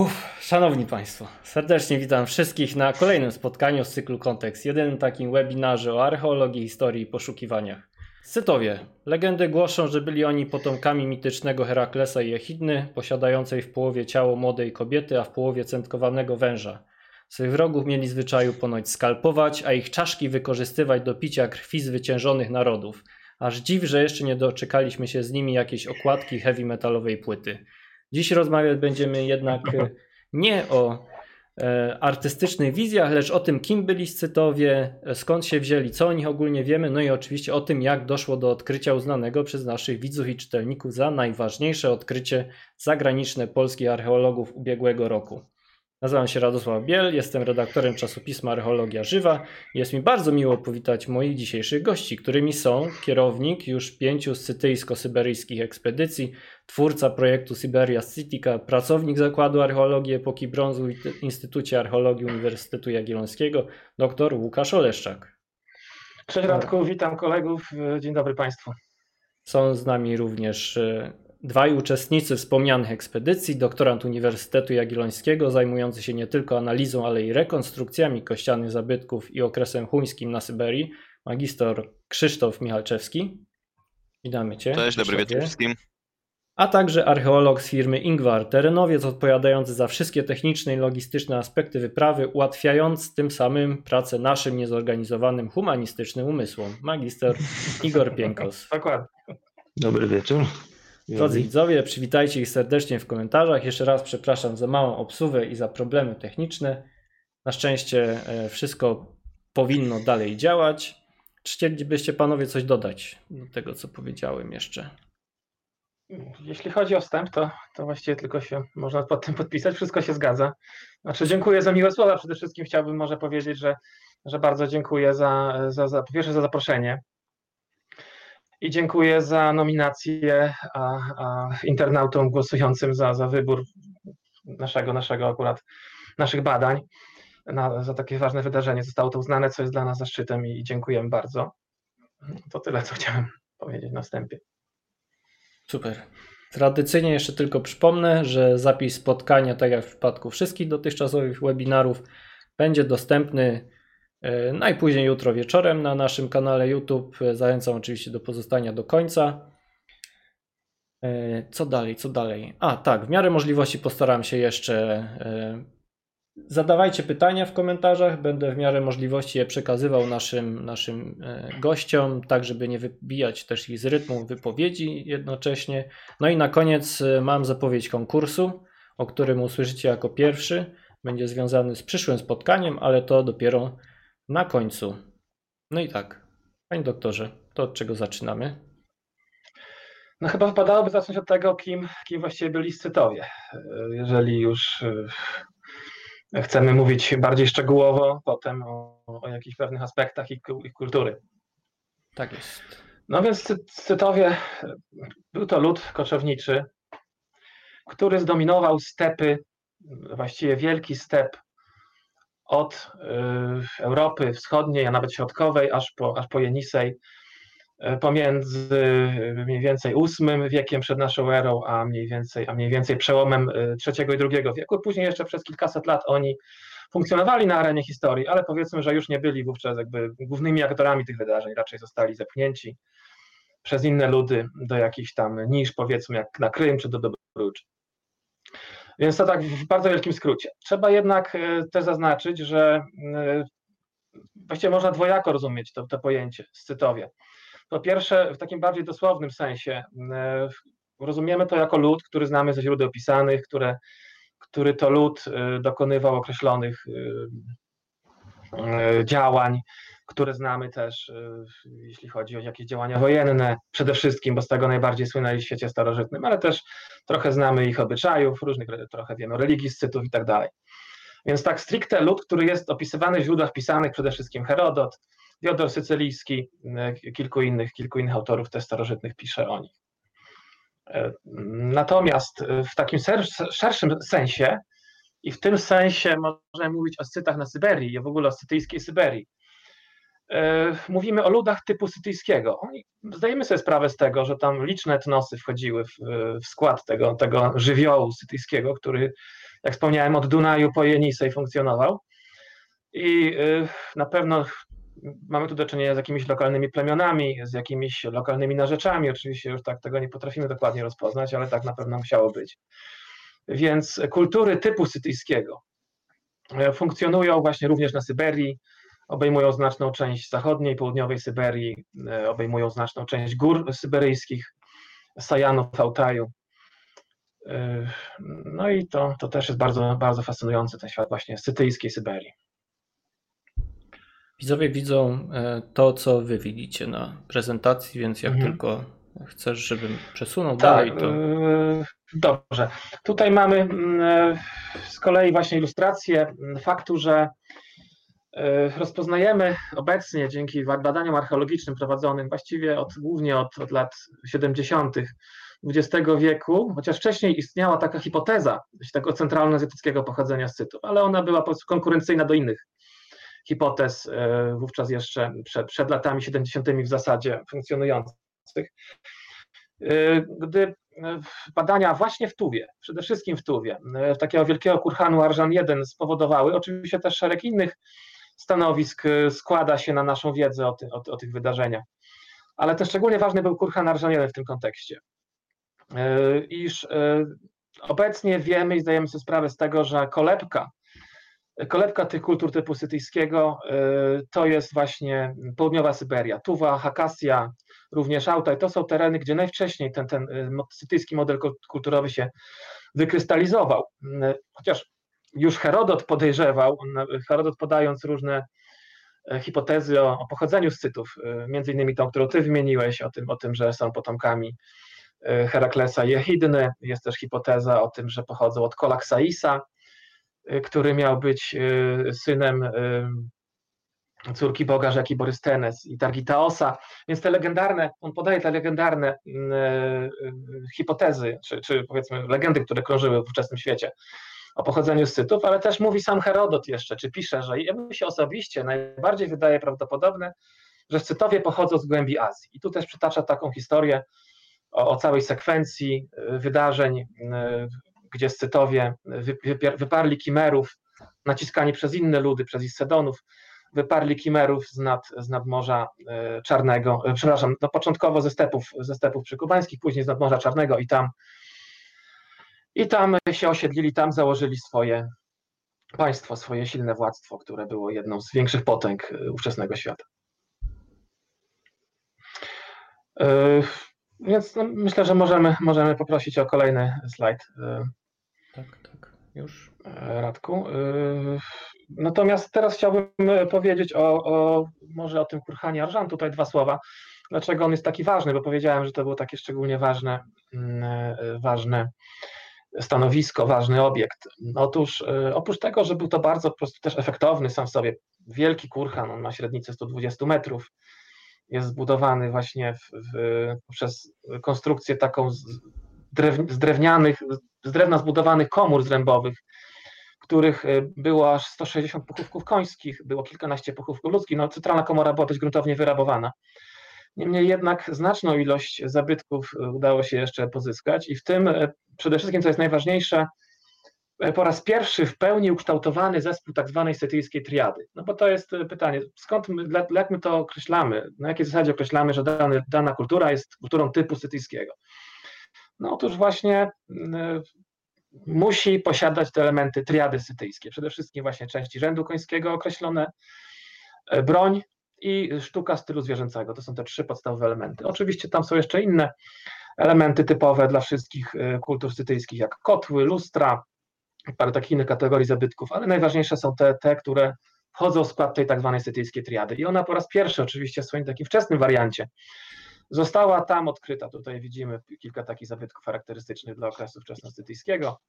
Uf, szanowni Państwo, serdecznie witam wszystkich na kolejnym spotkaniu z cyklu Kontekst, jedynym takim webinarze o archeologii, historii i poszukiwaniach. Scytowie. Legendy głoszą, że byli oni potomkami mitycznego Heraklesa i Echidny, posiadającej w połowie ciało młodej kobiety, a w połowie centkowanego węża. Swych wrogów mieli zwyczaju ponoć skalpować, a ich czaszki wykorzystywać do picia krwi zwyciężonych narodów. Aż dziw, że jeszcze nie doczekaliśmy się z nimi jakiejś okładki heavy metalowej płyty. Dziś rozmawiać będziemy jednak e, nie o e, artystycznych wizjach, lecz o tym, kim byli Scytowie, e, skąd się wzięli, co o nich ogólnie wiemy, no i oczywiście o tym, jak doszło do odkrycia uznanego przez naszych widzów i czytelników za najważniejsze odkrycie zagraniczne polskich archeologów ubiegłego roku. Nazywam się Radosław Biel, jestem redaktorem czasopisma Archeologia Żywa. Jest mi bardzo miło powitać moich dzisiejszych gości, którymi są kierownik już pięciu scytyjsko-syberyjskich ekspedycji, twórca projektu Siberia Citica, pracownik Zakładu Archeologii Epoki Brązu w Instytucie Archeologii Uniwersytetu Jagiellońskiego, dr Łukasz Oleszczak. Cześć Radku, witam kolegów, dzień dobry Państwu. Są z nami również e, Dwaj uczestnicy wspomnianych ekspedycji, doktorant Uniwersytetu Jagiellońskiego, zajmujący się nie tylko analizą, ale i rekonstrukcjami kościanych zabytków i okresem chuńskim na Syberii, magister Krzysztof Michalczewski. Witamy Cię. Cześć, dobry wieczór wszystkim. A także archeolog z firmy Ingvar, terenowiec odpowiadający za wszystkie techniczne i logistyczne aspekty wyprawy, ułatwiając tym samym pracę naszym niezorganizowanym humanistycznym umysłom. Magister Igor Pienkos. Dokładnie. Dobry wieczór. Drodzy widzowie, przywitajcie ich serdecznie w komentarzach. Jeszcze raz przepraszam za małą obsługę i za problemy techniczne. Na szczęście e, wszystko powinno dalej działać. Czy chcielibyście panowie coś dodać do tego, co powiedziałem jeszcze? Jeśli chodzi o wstęp, to, to właściwie tylko się można pod tym podpisać. Wszystko się zgadza. Znaczy, dziękuję za miłe słowa. Przede wszystkim chciałbym może powiedzieć, że, że bardzo dziękuję za, za, za, pierwsze za zaproszenie i dziękuję za nominację a, a internautom głosującym za, za wybór naszego, naszego akurat, naszych badań. Na, za takie ważne wydarzenie zostało to uznane, co jest dla nas zaszczytem i dziękujemy bardzo. To tyle, co chciałem powiedzieć na wstępie. Super. Tradycyjnie jeszcze tylko przypomnę, że zapis spotkania, tak jak w przypadku wszystkich dotychczasowych webinarów, będzie dostępny E, najpóźniej jutro wieczorem na naszym kanale YouTube. E, zachęcam oczywiście do pozostania do końca. E, co dalej, co dalej? A tak, w miarę możliwości postaram się jeszcze. Zadawajcie pytania w komentarzach, będę w miarę możliwości je przekazywał naszym, naszym gościom, tak żeby nie wybijać też ich z rytmu wypowiedzi jednocześnie. No i na koniec mam zapowiedź konkursu, o którym usłyszycie jako pierwszy. Będzie związany z przyszłym spotkaniem, ale to dopiero na końcu. No i tak, panie doktorze, to od czego zaczynamy? No chyba wypadałoby zacząć od tego, kim, kim właściwie byli Scytowie. Jeżeli już e, chcemy mówić bardziej szczegółowo, potem o, o jakichś pewnych aspektach ich, ich kultury. Tak jest. No więc Scytowie był to lud koczowniczy, który zdominował stepy, właściwie wielki step od y, Europy Wschodniej, a nawet Środkowej, aż po, aż po Jenisej, pomiędzy y, mniej więcej VIII wiekiem przed naszą erą, a mniej więcej, a mniej więcej przełomem III i II wieku. Później jeszcze przez kilkaset lat oni funkcjonowali na arenie historii, ale powiedzmy, że już nie byli wówczas jakby głównymi aktorami tych wydarzeń, raczej zostali zepchnięci przez inne ludy do jakichś tam niż, powiedzmy, jak na Krym czy do Dobruczy. Więc to tak w bardzo wielkim skrócie. Trzeba jednak e, też zaznaczyć, że e, właściwie można dwojako rozumieć to, to pojęcie scytowie. Po pierwsze, w takim bardziej dosłownym sensie, e, rozumiemy to jako lud, który znamy ze źródeł pisanych, które, który to lud dokonywał określonych działań, które znamy też, jeśli chodzi o jakieś działania wojenne, przede wszystkim, bo z tego najbardziej słynęli w świecie starożytnym, ale też trochę znamy ich obyczajów, różnych, trochę wiemy o religii scytów i tak dalej. Więc tak stricte lud, który jest opisywany w źródłach pisanych, przede wszystkim Herodot, Wiodor Sycylijski, y, kilku innych, kilku innych autorów też starożytnych pisze o nich. E, natomiast w takim szerszym sensie, i w tym sensie możemy mówić o Scytach na Syberii i w ogóle o scytyjskiej Syberii, E, mówimy o ludach typu sytyjskiego. Zdajemy sobie sprawę z tego, że tam liczne etnosy wchodziły w, w skład tego, tego żywiołu sytyjskiego, który jak wspomniałem, od Dunaju po Jenisej funkcjonował. I na pewno mamy tu do czynienia z jakimiś lokalnymi plemionami, z jakimiś lokalnymi narzeczami. Oczywiście już tak tego nie potrafimy dokładnie rozpoznać, ale tak na pewno musiało być. Więc kultury typu sytyjskiego e, funkcjonują właśnie również na Syberii, obejmują znaczną część zachodniej, południowej Syberii, e, obejmują znaczną część gór syberyjskich, Sajanów, Altaju. E, no i to, to też jest bardzo, bardzo fascynujący ten świat właśnie sytyjskiej Syberii. Widzowie widzą to, co wy widzicie na prezentacji, więc jak mhm. tylko chcesz, żebym przesunął tak, dalej, to. Dobrze. Tutaj mamy mm, z kolei właśnie ilustrację faktu, że e, rozpoznajemy obecnie dzięki badaniom archeologicznym prowadzonym właściwie od, głównie od, od lat 70. XX wieku, chociaż wcześniej istniała taka hipoteza tego centralno-azjatyckiego pochodzenia Scytów, ale ona była konkurencyjna do innych hipotez e, wówczas jeszcze przed, przed latami 70. w zasadzie funkcjonujących. E, gdy badania właśnie w Tuwie, przede wszystkim w Tuwie, e, takiego wielkiego kurhanu Arżan 1 spowodowały, oczywiście też szereg innych stanowisk e, składa się na naszą wiedzę o, ty, o, o tych wydarzeniach. Ale też szczególnie ważny był kurhan Arżan 1 w tym kontekście, e, iż obecnie wiemy i zdajemy sobie sprawę z tego, że kolebka, kolebka tych kultur typu sytyjskiego to jest właśnie południowa Syberia, Tuwa, Hakasja, również Altaj. To są tereny, gdzie najwcześniej ten, ten y, sytyjski model kulturowy się wykrystalizował. Y, chociaż już Herodot podejrzewał, Herodot podając różne y, hipotezy o, o pochodzeniu Scytów, między innymi tą, którą ty wymieniłeś, o tym, o tym, że są potomkami Heraklesa i Echidny. Jest też hipoteza o tym, że pochodzą od Kolaksaisa, który miał być synem córki boga rzeki Borystenes i Targitaosa, więc te legendarne, on podaje te legendarne mm, e, hipotezy, czy, czy powiedzmy legendy, które krążyły w ówczesnym świecie o pochodzeniu Scytów, ale też mówi sam Herodot jeszcze, czy pisze, że jemu się osobiście najbardziej wydaje prawdopodobne, że Scytowie pochodzą z głębi Azji. I tu też przytacza taką historię o, o całej sekwencji e, wydarzeń, e, gdzie Scytowie wyparli Kimerów, naciskani przez inne ludy, przez Issedonów, wyparli Kimerów z, nad, z nadmorza e, Czarnego, e, przepraszam, no początkowo ze stepów, ze stepów przykubańskich, później z nadmorza Czarnego i tam i tam się osiedlili, tam założyli swoje państwo, swoje silne władztwo, które było jedną z większych potęg e, ówczesnego świata. Więc no, myślę, że możemy, możemy poprosić o kolejny slajd. Tak, tak, już. Radku. Natomiast teraz chciałbym e, powiedzieć o, o może o tym Kurhanie Arżan, tutaj dwa słowa. Dlaczego on jest taki ważny? Bo powiedziałem, że to było takie szczególnie ważne, mm, e, ważne stanowisko, ważny obiekt. Otóż e, oprócz tego, że był to bardzo po prostu też efektowny sam w sobie, wielki kurhan, on ma średnicę 120 metrów, jest zbudowany właśnie w, w, przez konstrukcję taką z, drew, z drewnianych, z drewna zbudowanych komór zrębowych, których y, było aż 160 pochówków końskich, było kilkanaście pochówków ludzkich. No, centralna komora była dość gruntownie wyrabowana. Niemniej jednak znaczną ilość zabytków y, udało się jeszcze pozyskać i w tym y, przede wszystkim, co jest najważniejsze, po raz pierwszy w pełni ukształtowany zespół tak zwanej setyjskiej triady. No bo to jest pytanie, skąd my, jak my to określamy, na jakiej zasadzie określamy, że dana kultura jest kulturą typu setyjskiego? No otóż właśnie musi posiadać te elementy triady sytyjskie. Przede wszystkim właśnie części rzędu końskiego określone, e, broń i sztuka stylu zwierzęcego. To są te trzy podstawowe elementy. Oczywiście tam są jeszcze inne elementy typowe dla wszystkich e, kultur sytyjskich, jak kotły, lustra, parę takich innych kategorii zabytków, ale najważniejsze są te, te które wchodzą w skład tej tak zwanej sytyjskiej triady. I ona po raz pierwszy oczywiście w swoim takim wczesnym wariancie Została tam odkryta, tutaj widzimy kilka takich zabytków charakterystycznych dla okresu wczesnosytyjskiego,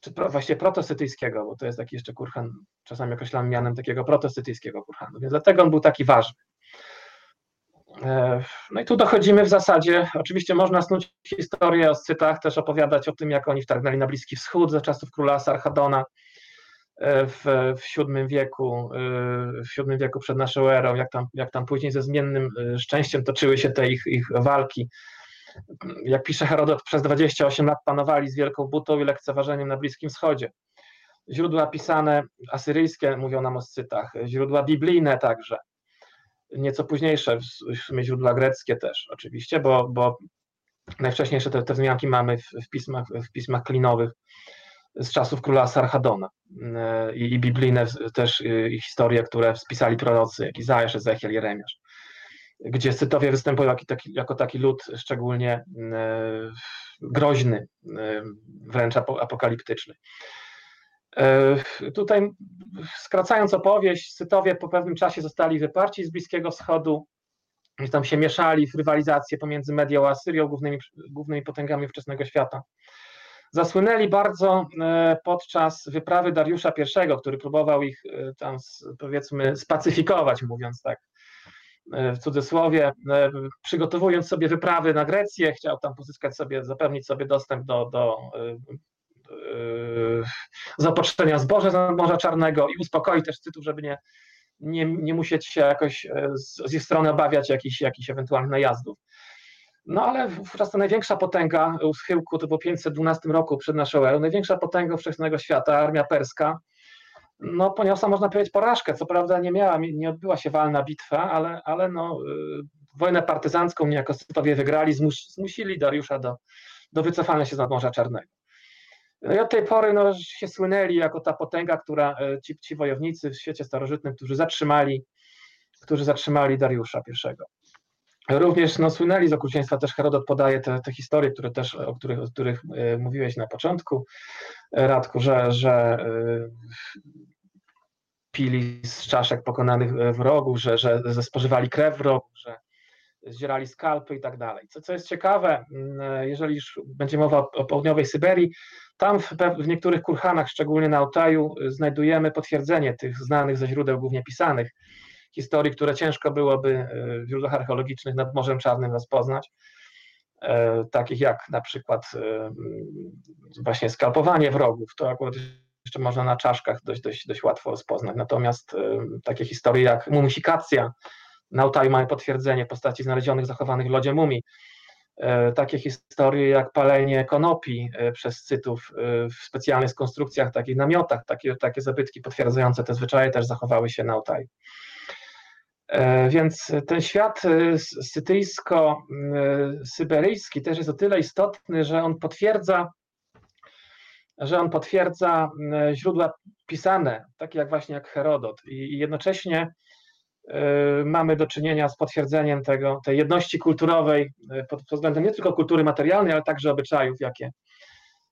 czy pro, właściwie protosytyjskiego, bo to jest taki jeszcze kurhan, czasami określamy mianem takiego protosytyjskiego kurhanu, więc dlatego on był taki ważny. E, no i tu dochodzimy w zasadzie, oczywiście można snuć historię o Scytach, też opowiadać o tym, jak oni wtargnęli na Bliski Wschód za czasów króla Sarchadona, w, w VII wieku, y, w VII wieku przed naszą erą, jak tam, jak tam później ze zmiennym y, szczęściem toczyły się te ich, ich walki. Jak pisze Herodot, przez 28 lat panowali z wielką butą i lekceważeniem na Bliskim Wschodzie. źródła pisane asyryjskie mówią nam o scytach, źródła biblijne także, nieco późniejsze, w sumie źródła greckie też oczywiście, bo, bo najwcześniejsze te, te wzmianki mamy w, w, pismach, w pismach klinowych z czasów króla Sarhadona e, i, i biblijne też e, i historie, które spisali prorocy, jak Izajasz, Ezechiel, Jeremiasz, gdzie Scytowie występują jako taki, jako taki lud szczególnie e, groźny, wręcz apokaliptyczny. Tutaj skracając opowieść, Scytowie po pewnym czasie zostali wyparci z Bliskiego Wschodu, tam się mieszali w rywalizację pomiędzy Medią a Asyrią, głównymi, głównymi potęgami wczesnego świata. Zasłynęli bardzo e, podczas wyprawy Dariusza I, który próbował ich e, tam powiedzmy spacyfikować, mówiąc tak e, w cudzysłowie, przygotowując sobie wyprawy na Grecję, chciał tam pozyskać sobie, zapewnić sobie dostęp do, do zaopatrzenia zboża z Morza Czarnego i uspokoić też Cytów, żeby nie, nie, nie musieć się jakoś z, z ich strony obawiać jakichś, jakichś ewentualnych najazdów. No ale wówczas ta największa potęga u schyłku, to było 512 roku przed naszą erą, największa potęga ówczesnego świata, armia perska, no poniosła, można powiedzieć, porażkę. Co prawda nie miała, nie odbyła się walna bitwa, ale, ale no, y, wojnę partyzancką niejako Scytowie wygrali, zmus, zmusili Dariusza do, do wycofania się z Morza Czarnego. No i od tej pory no, się słynęli jako ta potęga, która y, ci, ci wojownicy w świecie starożytnym, którzy zatrzymali, którzy zatrzymali Dariusza I. Również no, słynęli z okrucieństwa, też Herodot podaje te, te historie, które też, o których, o których e, mówiłeś na początku, e, Radku, że, że e, pili z czaszek pokonanych wrogów, że, że, spożywali krew wrogów, że zdzierali skalpy i tak dalej. Co, co jest ciekawe, jeżeli już będzie mowa o południowej Syberii, tam w, w niektórych kurhanach, szczególnie na Altaju, znajdujemy potwierdzenie tych znanych ze źródeł głównie pisanych historii, które ciężko byłoby e, w źródłach archeologicznych nad Morzem Czarnym rozpoznać, e, takich jak na przykład e, właśnie skalpowanie wrogów, to akurat jeszcze można na czaszkach dość, dość, dość łatwo rozpoznać. Natomiast takie historie jak mumifikacja, na Altaju mamy potwierdzenie postaci znalezionych, zachowanych w lodzie mumii. Takie historie jak palenie konopi przez cytów w specjalnych konstrukcjach, takich namiotach, takie, takie zabytki potwierdzające te zwyczaje też zachowały się na Altaju. E, więc ten świat e, sytyjsko-syberyjski też jest o tyle istotny, że on potwierdza, że on potwierdza źródła pisane, takie jak właśnie jak Herodot i jednocześnie e, mamy do czynienia z potwierdzeniem tego, tej jedności kulturowej pod względem nie tylko kultury materialnej, ale także obyczajów, jakie,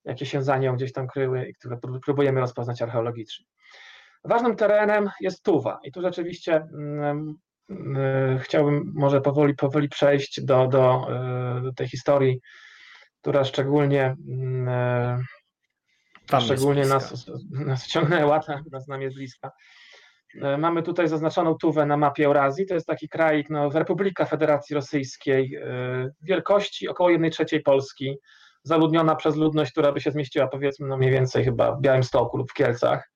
jakie się za nią gdzieś tam kryły i które próbujemy rozpoznać archeologicznie. Ważnym terenem jest Tuwa i tu rzeczywiście E, chciałbym może powoli, powoli przejść do, do, e, do tej historii, która szczególnie mm, e, Tam szczególnie nas, nas wciągnęła, nas nam jest bliska. Mamy tutaj zaznaczoną Tuwę na mapie Eurazji. To jest taki kraj, no, Republika Federacji Rosyjskiej, wielkości około 1 trzeciej Polski, zaludniona przez ludność, która by się zmieściła powiedzmy no mniej więcej chyba w Białymstoku lub w Kielcach,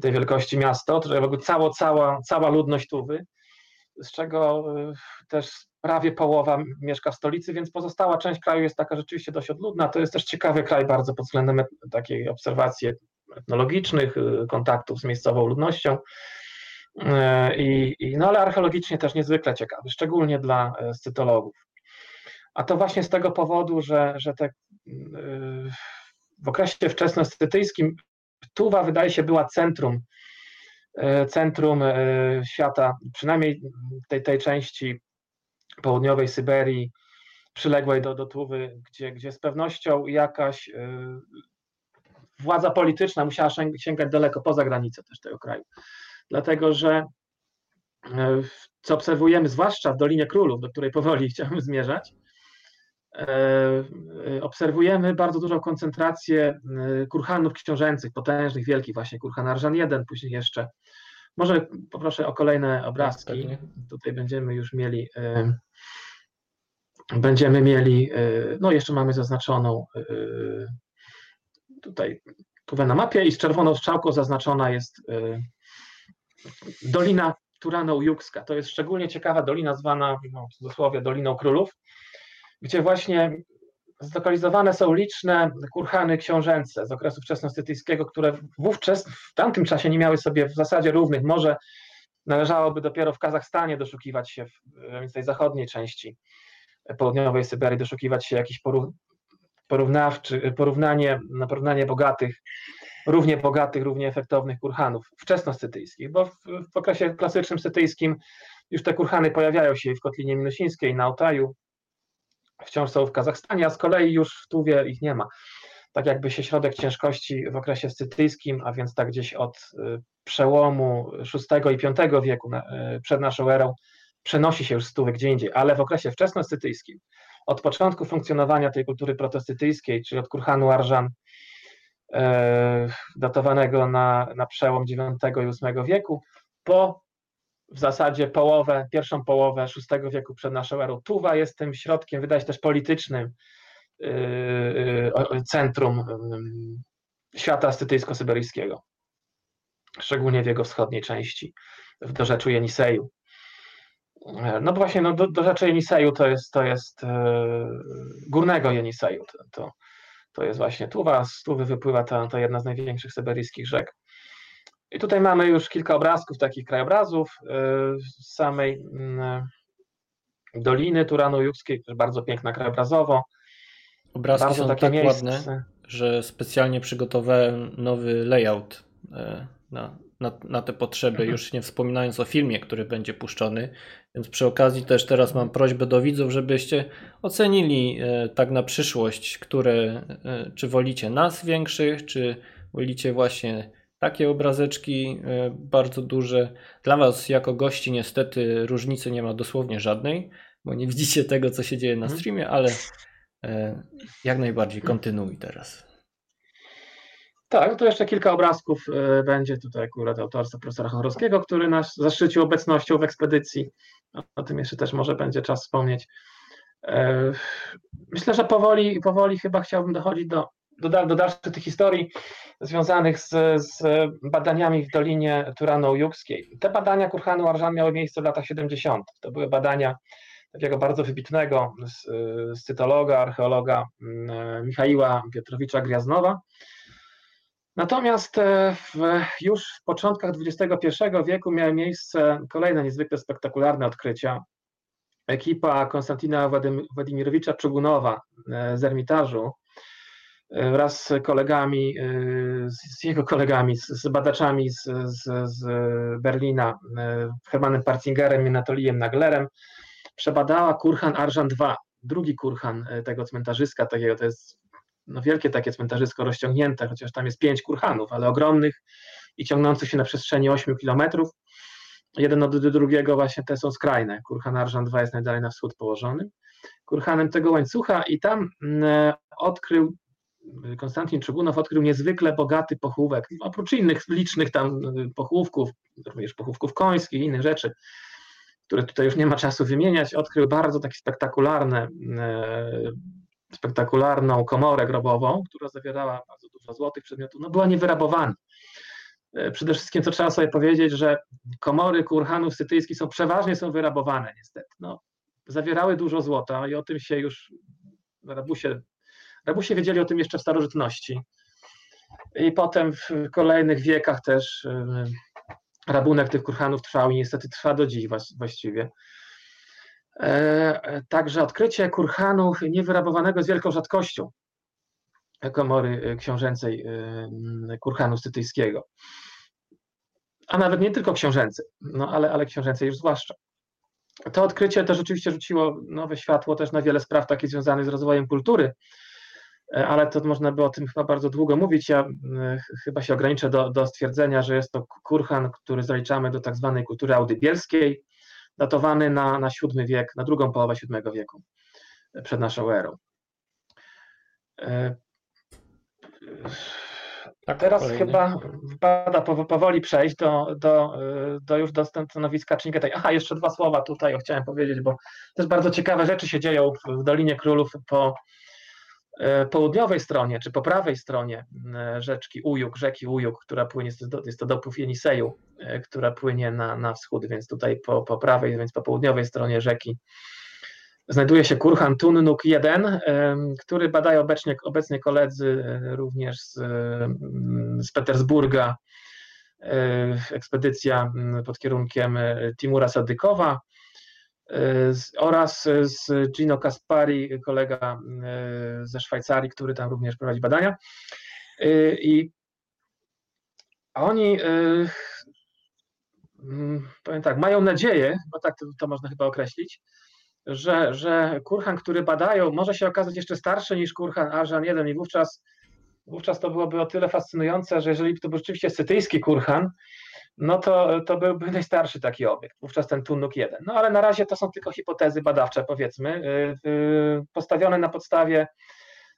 tej wielkości miasto, to jakby cała, cała, cała ludność Tuwy z czego y, też prawie połowa mieszka w stolicy, więc pozostała część kraju jest taka rzeczywiście dość odludna. To jest też ciekawy kraj bardzo pod względem takiej obserwacji etnologicznych, y, kontaktów z miejscową ludnością. Y, I, i, no ale archeologicznie też niezwykle ciekawy, szczególnie dla scytologów. A to właśnie z tego powodu, że, że te, w okresie wczesnoscytyjskim Tuwa wydaje się była centrum centrum e, świata, przynajmniej tej, tej części południowej Syberii, przyległej do, do Tuwy, gdzie, gdzie z pewnością jakaś e, władza polityczna musiała sięgać daleko poza granice też tego kraju. Dlatego, że co obserwujemy, zwłaszcza w Dolinie Królów, do której powoli chciałbym zmierzać, obserwujemy bardzo dużą koncentrację kurhanów książęcych, potężnych, wielkich, właśnie kurhan Arżan 1, później jeszcze może poproszę o kolejne obrazki. Tak, Tutaj będziemy już mieli. E, będziemy mieli, e, no jeszcze mamy zaznaczoną e, tutaj tuwę na mapie i z czerwoną strzałką zaznaczona jest Dolina Turano-Jukska. To jest szczególnie ciekawa dolina zwana no, w cudzysłowie Doliną Królów, gdzie właśnie zlokalizowane są liczne kurhany książęce z okresu wczesnostytyjskiego, które wówczas, w tamtym czasie nie miały sobie w zasadzie równych. Może należałoby dopiero w Kazachstanie doszukiwać się, w tej zachodniej części południowej Syberii, doszukiwać się jakichś porównawczy, porównanie, na porównanie bogatych, równie bogatych, równie efektownych kurhanów wczesnoscytyjskich, bo w, w okresie klasycznym sytyjskim już te kurhany pojawiają się w Kotlinie Minusińskiej, na Altaju, wciąż są w Kazachstanie, a z kolei już w Tuwie ich nie ma. Tak jakby się środek ciężkości w okresie scytyjskim, a więc tak gdzieś od y, przełomu VI i V wieku y, przed naszą erą, przenosi się już z Tuwy gdzie indziej, ale w okresie wczesnoscytyjskim, od początku funkcjonowania tej kultury protostytyjskiej, czyli od Kurhanu Arżan, y, datowanego na, na przełom IX i VIII wieku, po w zasadzie połowę, pierwszą połowę VI wieku przed naszą erą. Tuwa jest tym środkiem, wydaje się też politycznym yy, yy, centrum yy, świata ascetyjsko-syberyjskiego, szczególnie w jego wschodniej części, w dorzeczu Jeniseju. No właśnie, no do, dorzeczu Jeniseju to jest, to jest górnego Jeniseju, to, to, to jest właśnie Tuwa, z Tuwy wypływa ta, ta jedna z największych syberyjskich rzek. I tutaj mamy już kilka obrazków, takich krajobrazów z y, samej mm, Doliny Turano-Judzkiej, bardzo piękna krajobrazowo. Obrazki bardzo są takie tak miejsce. ładne, że specjalnie przygotowałem nowy layout e, na, na, na te potrzeby, mhm. już nie wspominając o filmie, który będzie puszczony. Więc przy okazji też teraz mam prośbę do widzów, żebyście ocenili e, tak na przyszłość, które, e, czy wolicie nas większych, czy wolicie właśnie takie obrazeczki e, bardzo duże. Dla Was jako gości niestety różnicy nie ma dosłownie żadnej, bo nie widzicie tego, co się dzieje na mhm. streamie, ale e, jak najbardziej kontynuuj teraz. Tak, to jeszcze kilka obrazków e, będzie tutaj akurat autorstwa profesora Chorowskiego, który nas zaszczycił obecnością w ekspedycji. O tym jeszcze też może będzie czas wspomnieć. Myślę, że powoli, powoli chyba chciałbym dochodzić do do, do dalszych tych historii związanych z, z badaniami w Dolinie Turano-Judzkiej. Te badania Kurhanu Arżan miały miejsce w latach 70. To były badania takiego bardzo wybitnego cytologa, archeologa mm, Michaiła Piotrowicza Griaznowa. Natomiast e, w, już w początkach XXI wieku miały miejsce kolejne niezwykle spektakularne odkrycia. Ekipa Konstantina Władimirowicza Czugunowa e, z Ermitażu wraz z kolegami, y, z jego kolegami, z badaczami z, z, z Berlina, y, Hermanem Parzingerem i Anatolijem Naglerem, przebadała Kurhan Arżan II, drugi kurhan tego cmentarzyska, takiego to jest no wielkie takie cmentarzysko rozciągnięte, chociaż tam jest pięć kurhanów, ale ogromnych i ciągnących się na przestrzeni 8 kilometrów. Jeden od drugiego właśnie te są skrajne. Kurhan Arżan II jest najdalej na wschód położony. Kurhanem tego łańcucha i tam odkrył Konstantin Czugunow odkrył niezwykle bogaty pochówek, oprócz innych licznych tam y, pochówków, również pochówków końskich i innych rzeczy, które tutaj już nie ma czasu wymieniać, odkrył bardzo taki spektakularne, y, spektakularną komorę grobową, która zawierała bardzo dużo złotych przedmiotów, no była niewyrabowana. Y, przede wszystkim to trzeba sobie powiedzieć, że komory kurhanów sytyjskich są przeważnie są wyrabowane niestety. No, zawierały dużo złota i o tym się już rabusie Rabusie wiedzieli o tym jeszcze w starożytności. I potem w kolejnych wiekach też y, rabunek tych kurhanów trwał i niestety trwa do dziś właściwie. E, także odkrycie kurhanu niewyrabowanego z wielką rzadkością komory książęcej y, kurhanu scytyjskiego. A nawet nie tylko książęcej, no ale, ale książęcej już zwłaszcza. To odkrycie też oczywiście rzuciło nowe światło też na wiele spraw takich związanych z rozwojem kultury ale to można by o tym chyba bardzo długo mówić. Ja e, chyba się ograniczę do, do stwierdzenia, że jest to kurhan, który zaliczamy do tak zwanej kultury audybielskiej, datowany na, na VII wiek, na drugą połowę VII wieku e, przed naszą erą. Tak, Teraz kolejny. chyba wypada powoli przejść do, do, do już do stanowiska Czingetej. Aha, jeszcze dwa słowa tutaj chciałem powiedzieć, bo też bardzo ciekawe rzeczy się dzieją w Dolinie Królów po E, południowej stronie, czy po prawej stronie e, rzeczki Ujuk, rzeki Ujuk, która płynie, jest to dopływ Jeniseju, e, która płynie na, na wschód, więc tutaj po, po prawej, więc po południowej stronie rzeki znajduje się kurhan Tunnuk 1, który badają obecnie, obecnie koledzy również z, z Petersburga, ekspedycja pod kierunkiem Timura Sadykowa oraz z Gino Kaspari, kolega ze Szwajcarii, który tam również prowadzi badania. I oni powiem tak, mają nadzieję, bo tak to, to można chyba określić, że, że kurhan, który badają, może się okazać jeszcze starszy niż kurhan Arżan 1 i wówczas, wówczas to byłoby o tyle fascynujące, że jeżeli to był rzeczywiście sytyjski kurhan, no to, to byłby najstarszy taki obiekt, wówczas ten Tunuk 1. No ale na razie to są tylko hipotezy badawcze, powiedzmy, y, y, postawione na podstawie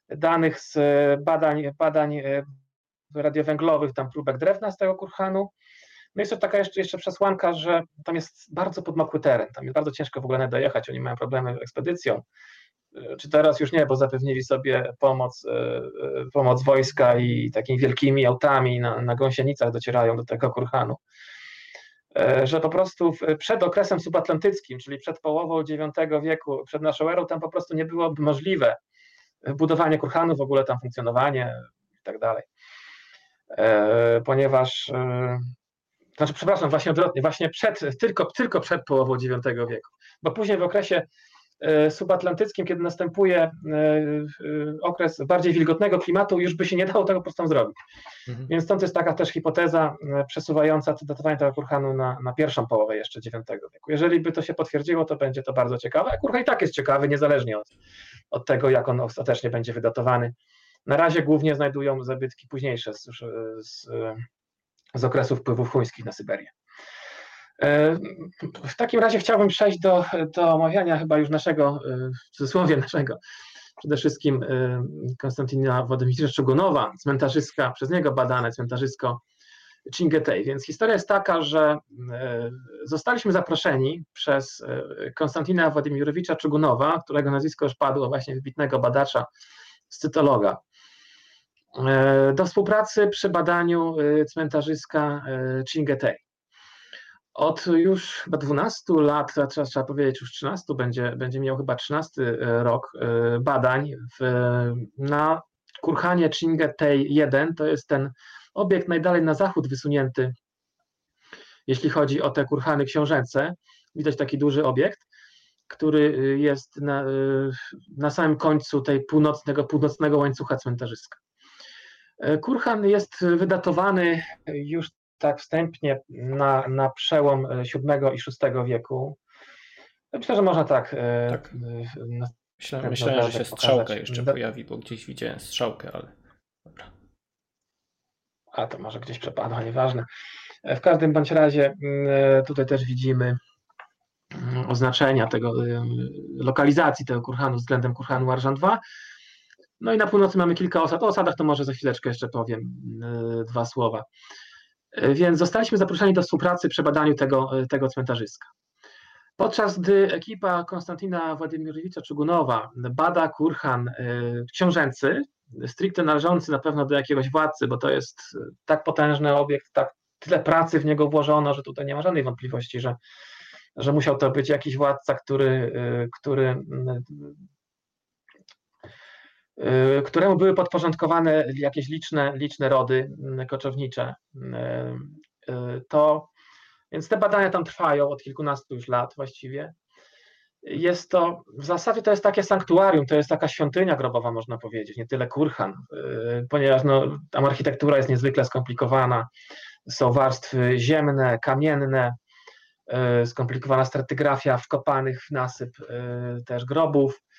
danych z badań, badań y, radiowęglowych, tam próbek drewna z tego kurhanu, no jest to taka jeszcze, jeszcze przesłanka, że tam jest bardzo podmokły teren, tam jest bardzo ciężko w ogóle dojechać, oni mają problemy z ekspedycją. E, czy teraz już nie, bo zapewnili sobie pomoc, e, e, pomoc wojska i takimi wielkimi autami na, na gąsienicach docierają do tego kurhanu. Że po prostu przed okresem subatlantyckim, czyli przed połową IX wieku, przed naszą erą, tam po prostu nie byłoby możliwe budowanie kurhanu, w ogóle tam funkcjonowanie i tak dalej. Ponieważ znaczy, przepraszam, właśnie odwrotnie, właśnie przed, tylko, tylko przed połową IX wieku, bo później w okresie e, subatlantyckim, kiedy następuje e, e, okres bardziej wilgotnego klimatu, już by się nie dało tego po prostu zrobić. Mhm. Więc stąd jest taka też hipoteza przesuwająca datowanie tego kurhanu na, na pierwszą połowę jeszcze IX wieku. Jeżeli by to się potwierdziło, to będzie to bardzo ciekawe. A kurhan i tak jest ciekawy, niezależnie od, od tego, jak on ostatecznie będzie wydatowany. Na razie głównie znajdują zabytki późniejsze z, z z okresu wpływów chuńskich na Syberię. E, w takim razie chciałbym przejść do, do omawiania chyba już naszego, e, w cudzysłowie naszego, przede wszystkim e, Konstantina Władimirowicza Czugunowa, cmentarzyska, przez niego badane cmentarzysko Chingetej. Więc historia jest taka, że zostaliśmy zaproszeni przez Konstantina Władimirowicza Czugunowa, którego nazwisko już padło, właśnie wybitnego badacza, scytologa, do współpracy przy badaniu cmentarzyska Chingetei. Od już chyba 12 lat, trzeba, trzeba powiedzieć już 13, będzie, będzie miał chyba 13 rok badań w, na Kurhanie Chingetei 1, to jest ten obiekt najdalej na zachód wysunięty, jeśli chodzi o te kurhany książęce. Widać taki duży obiekt, który jest na, na samym końcu tej północnego, północnego łańcucha cmentarzyska. E, Kurhan jest wydatowany już tak wstępnie na, na przełom VII i VI wieku. Myślę, że można tak. E, tak. Myślę, myślałem, że się strzałka jeszcze pojawi, bo gdzieś widziałem strzałkę, ale dobra. A to może gdzieś przepadła, nieważne. E, w każdym bądź razie mm, tutaj też widzimy mm, oznaczenia tego, lokalizacji tego kurhanu względem kurhanu Arżan II. No i na północy mamy kilka osad. O osadach to może za chwileczkę jeszcze powiem e, dwa słowa. E, więc zostaliśmy zaproszeni do współpracy przy badaniu tego, e, tego cmentarzyska. Podczas gdy ekipa Konstantina Władimirowicza Czugunowa bada kurhan książęcy, stricte należący na pewno do jakiegoś władcy, bo to jest tak potężny obiekt, tak tyle pracy w niego włożono, że tutaj nie ma żadnej wątpliwości, że, że musiał to być jakiś władca, który, który któremu były podporządkowane jakieś liczne, liczne rody mm, koczownicze. Y, y, to, więc te badania tam trwają od kilkunastu już lat właściwie. Jest to, w zasadzie to jest takie sanktuarium, to jest taka świątynia grobowa, można powiedzieć, nie tyle kurhan, ponieważ no, tam architektura jest niezwykle skomplikowana. Są warstwy ziemne, kamienne, skomplikowana stratygrafia wkopanych w nasyp też grobów Y,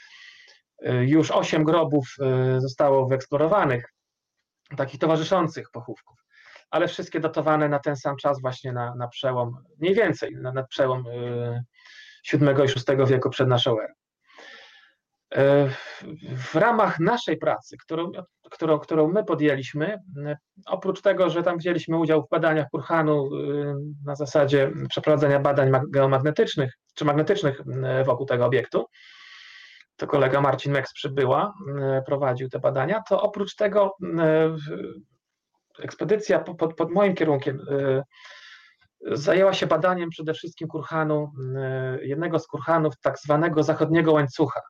już osiem grobów y, zostało wyeksplorowanych, takich towarzyszących pochówków, ale wszystkie datowane na ten sam czas, właśnie na, na przełom, mniej więcej, na, na przełom VII y, i VI wieku przed naszą erą. W ramach naszej pracy, którą, którą, którą my podjęliśmy, oprócz tego, że tam wzięliśmy udział w badaniach Kurhanu na zasadzie przeprowadzenia badań geomagnetycznych czy magnetycznych wokół tego obiektu, to kolega Marcin Mex przybyła, e, prowadził te badania, to oprócz tego e, ekspedycja pod, pod moim kierunkiem zajęła się badaniem przede wszystkim kurhanu, jednego z kurhanów tak zwanego zachodniego łańcucha.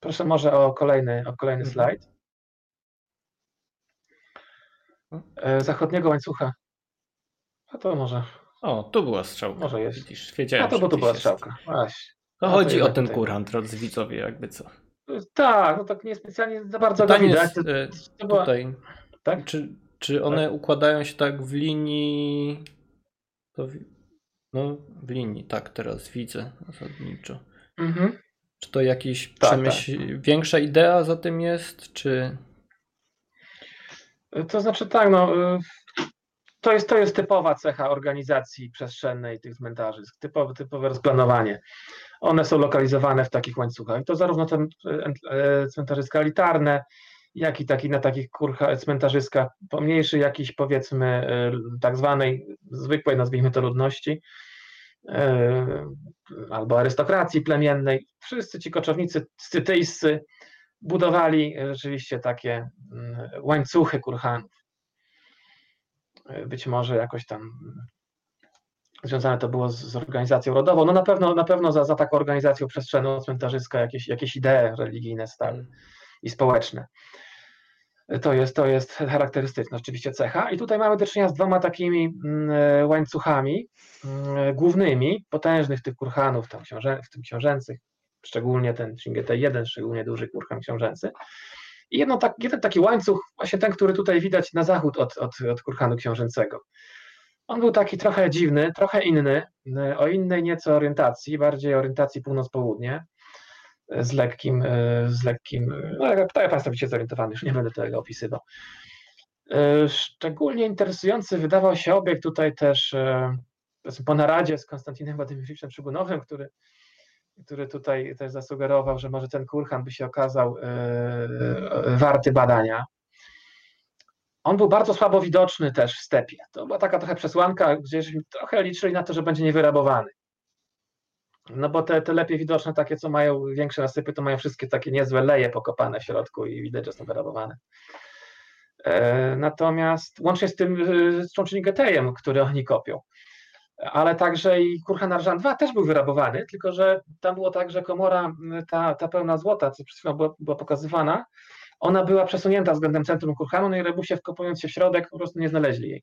Proszę może o kolejny, o kolejny mhm. slajd. Zachodniego łańcucha. A to może. O, tu była strzałka. Może jest. Widzisz, wiedziałem, A to bo tu była strzałka. Właśnie. No chodzi o ten tutaj. kurhan, drodzy widzowie, jakby co. Tak, no tak niespecjalnie za bardzo Pytanie go widać. Jest, to, to była... tutaj. Tak? Czy, czy one tak. układają się tak w linii. W... No, w linii, tak, teraz widzę zasadniczo. Mhm. Czy to jakiś tak, przemyśl... tak. większa idea za tym jest, czy. To znaczy tak, no. Y, to jest, to jest typowa cecha organizacji przestrzennej tych cmentarzy, typowe, typowe rozplanowanie. One są lokalizowane w takich łańcuchach. I to zarówno te e, cmentarzyska elitarne, jak i taki, na takich kurcha, cmentarzyskach pomniejszych, jakiś powiedzmy e, tak zwanej zwykłej, nazwijmy to ludności, e, albo arystokracji plemiennej. Wszyscy ci koczownicy scytyjscy budowali rzeczywiście takie mm, łańcuchy kurhanów. Być może jakoś tam związane to było z, z, organizacją rodową. No na pewno, na pewno za, za taką organizacją przestrzenną cmentarzyska jakieś, jakieś idee religijne stały i społeczne. To jest, to jest charakterystyczna oczywiście cecha. I tutaj mamy do czynienia z dwoma takimi mm, łańcuchami mm, głównymi, potężnych tych kurhanów, tam książę, w tym książęcych, szczególnie ten Shingete 1, szczególnie duży kurhan książęcy. I jedno, tak, jeden taki łańcuch, właśnie ten, który tutaj widać na zachód od, od, od kurhanu książęcego. On był taki trochę dziwny, trochę inny, o innej nieco orientacji, bardziej orientacji północ-południe, z lekkim, z lekkim, no tak jak Państwo widzicie zorientowany, już nie będę tego opisywał. Szczególnie interesujący wydawał się obiekt tutaj też po naradzie z Konstantinem Władimirowiczem Szygunowym, który, który tutaj też zasugerował, że może ten kurhan by się okazał warty badania. On był bardzo słabo widoczny też w stepie. To była taka trochę przesłanka, gdzieśmy trochę liczyli na to, że będzie niewyrabowany. No bo te, te lepiej widoczne, takie co mają większe nasypy, to mają wszystkie takie niezłe leje pokopane w środku i widać, że są wyrabowane. E, natomiast łącznie z tym e, z Czonczynigetejem, który oni kopią. Ale także i Kurhan Arżan 2 też był wyrabowany, tylko że tam było tak, że komora, ta, ta pełna złota, co przed chwilą była, była pokazywana, ona była przesunięta względem centrum Kurhanu, no i Rebusie wkopując się w środek po prostu nie znaleźli jej.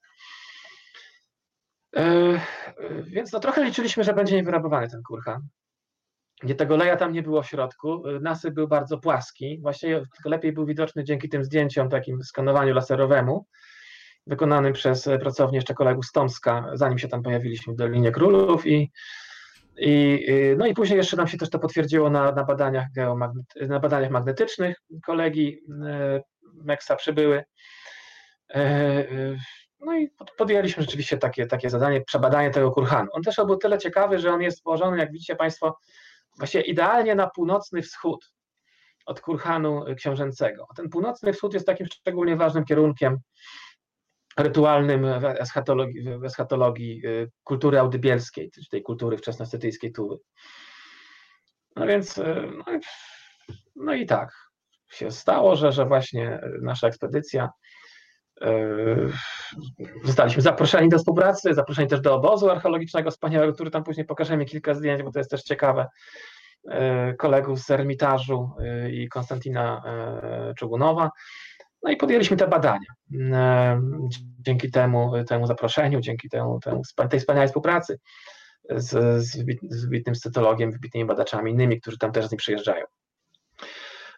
Yy, więc no trochę liczyliśmy, że będzie niewyrabowany ten kurhan. Gdzie tego leja tam nie było w środku, e, nasyp był bardzo płaski, właściwie lepiej był widoczny dzięki tym zdjęciom, takim skanowaniu laserowemu, wykonanym przez pracownię jeszcze kolegów z Tomska, zanim się tam pojawiliśmy w Dolinie Królów i i, y, no i później jeszcze nam się też to potwierdziło na, na, badaniach, na badaniach magnetycznych. Kolegi y, Meksa przybyły. Y, no i podjęliśmy rzeczywiście takie, takie zadanie, przebadanie tego kurhanu. On też był tyle ciekawy, że on jest położony, jak widzicie Państwo, właściwie idealnie na północny wschód od kurhanu książęcego. Ten północny wschód jest takim szczególnie ważnym kierunkiem rytualnym w eschatologii, w eschatologii y, kultury audybielskiej, tej kultury wczesnostytyjskiej Tuły. No więc, y, no no i tak się stało, że, że właśnie nasza ekspedycja y, Zostaliśmy zaproszeni do współpracy, zaproszeni też do obozu archeologicznego wspaniałego, który tam później pokażemy kilka zdjęć, bo to jest też ciekawe. Kolegów z Ermitażu i Konstantina Czugunowa. No i podjęliśmy te badania. E, dzięki temu, temu zaproszeniu, dzięki temu, temu tej wspaniałej współpracy z, z, wybitnym scytologiem, wybitnymi badaczami innymi, którzy tam też z nim przyjeżdżają.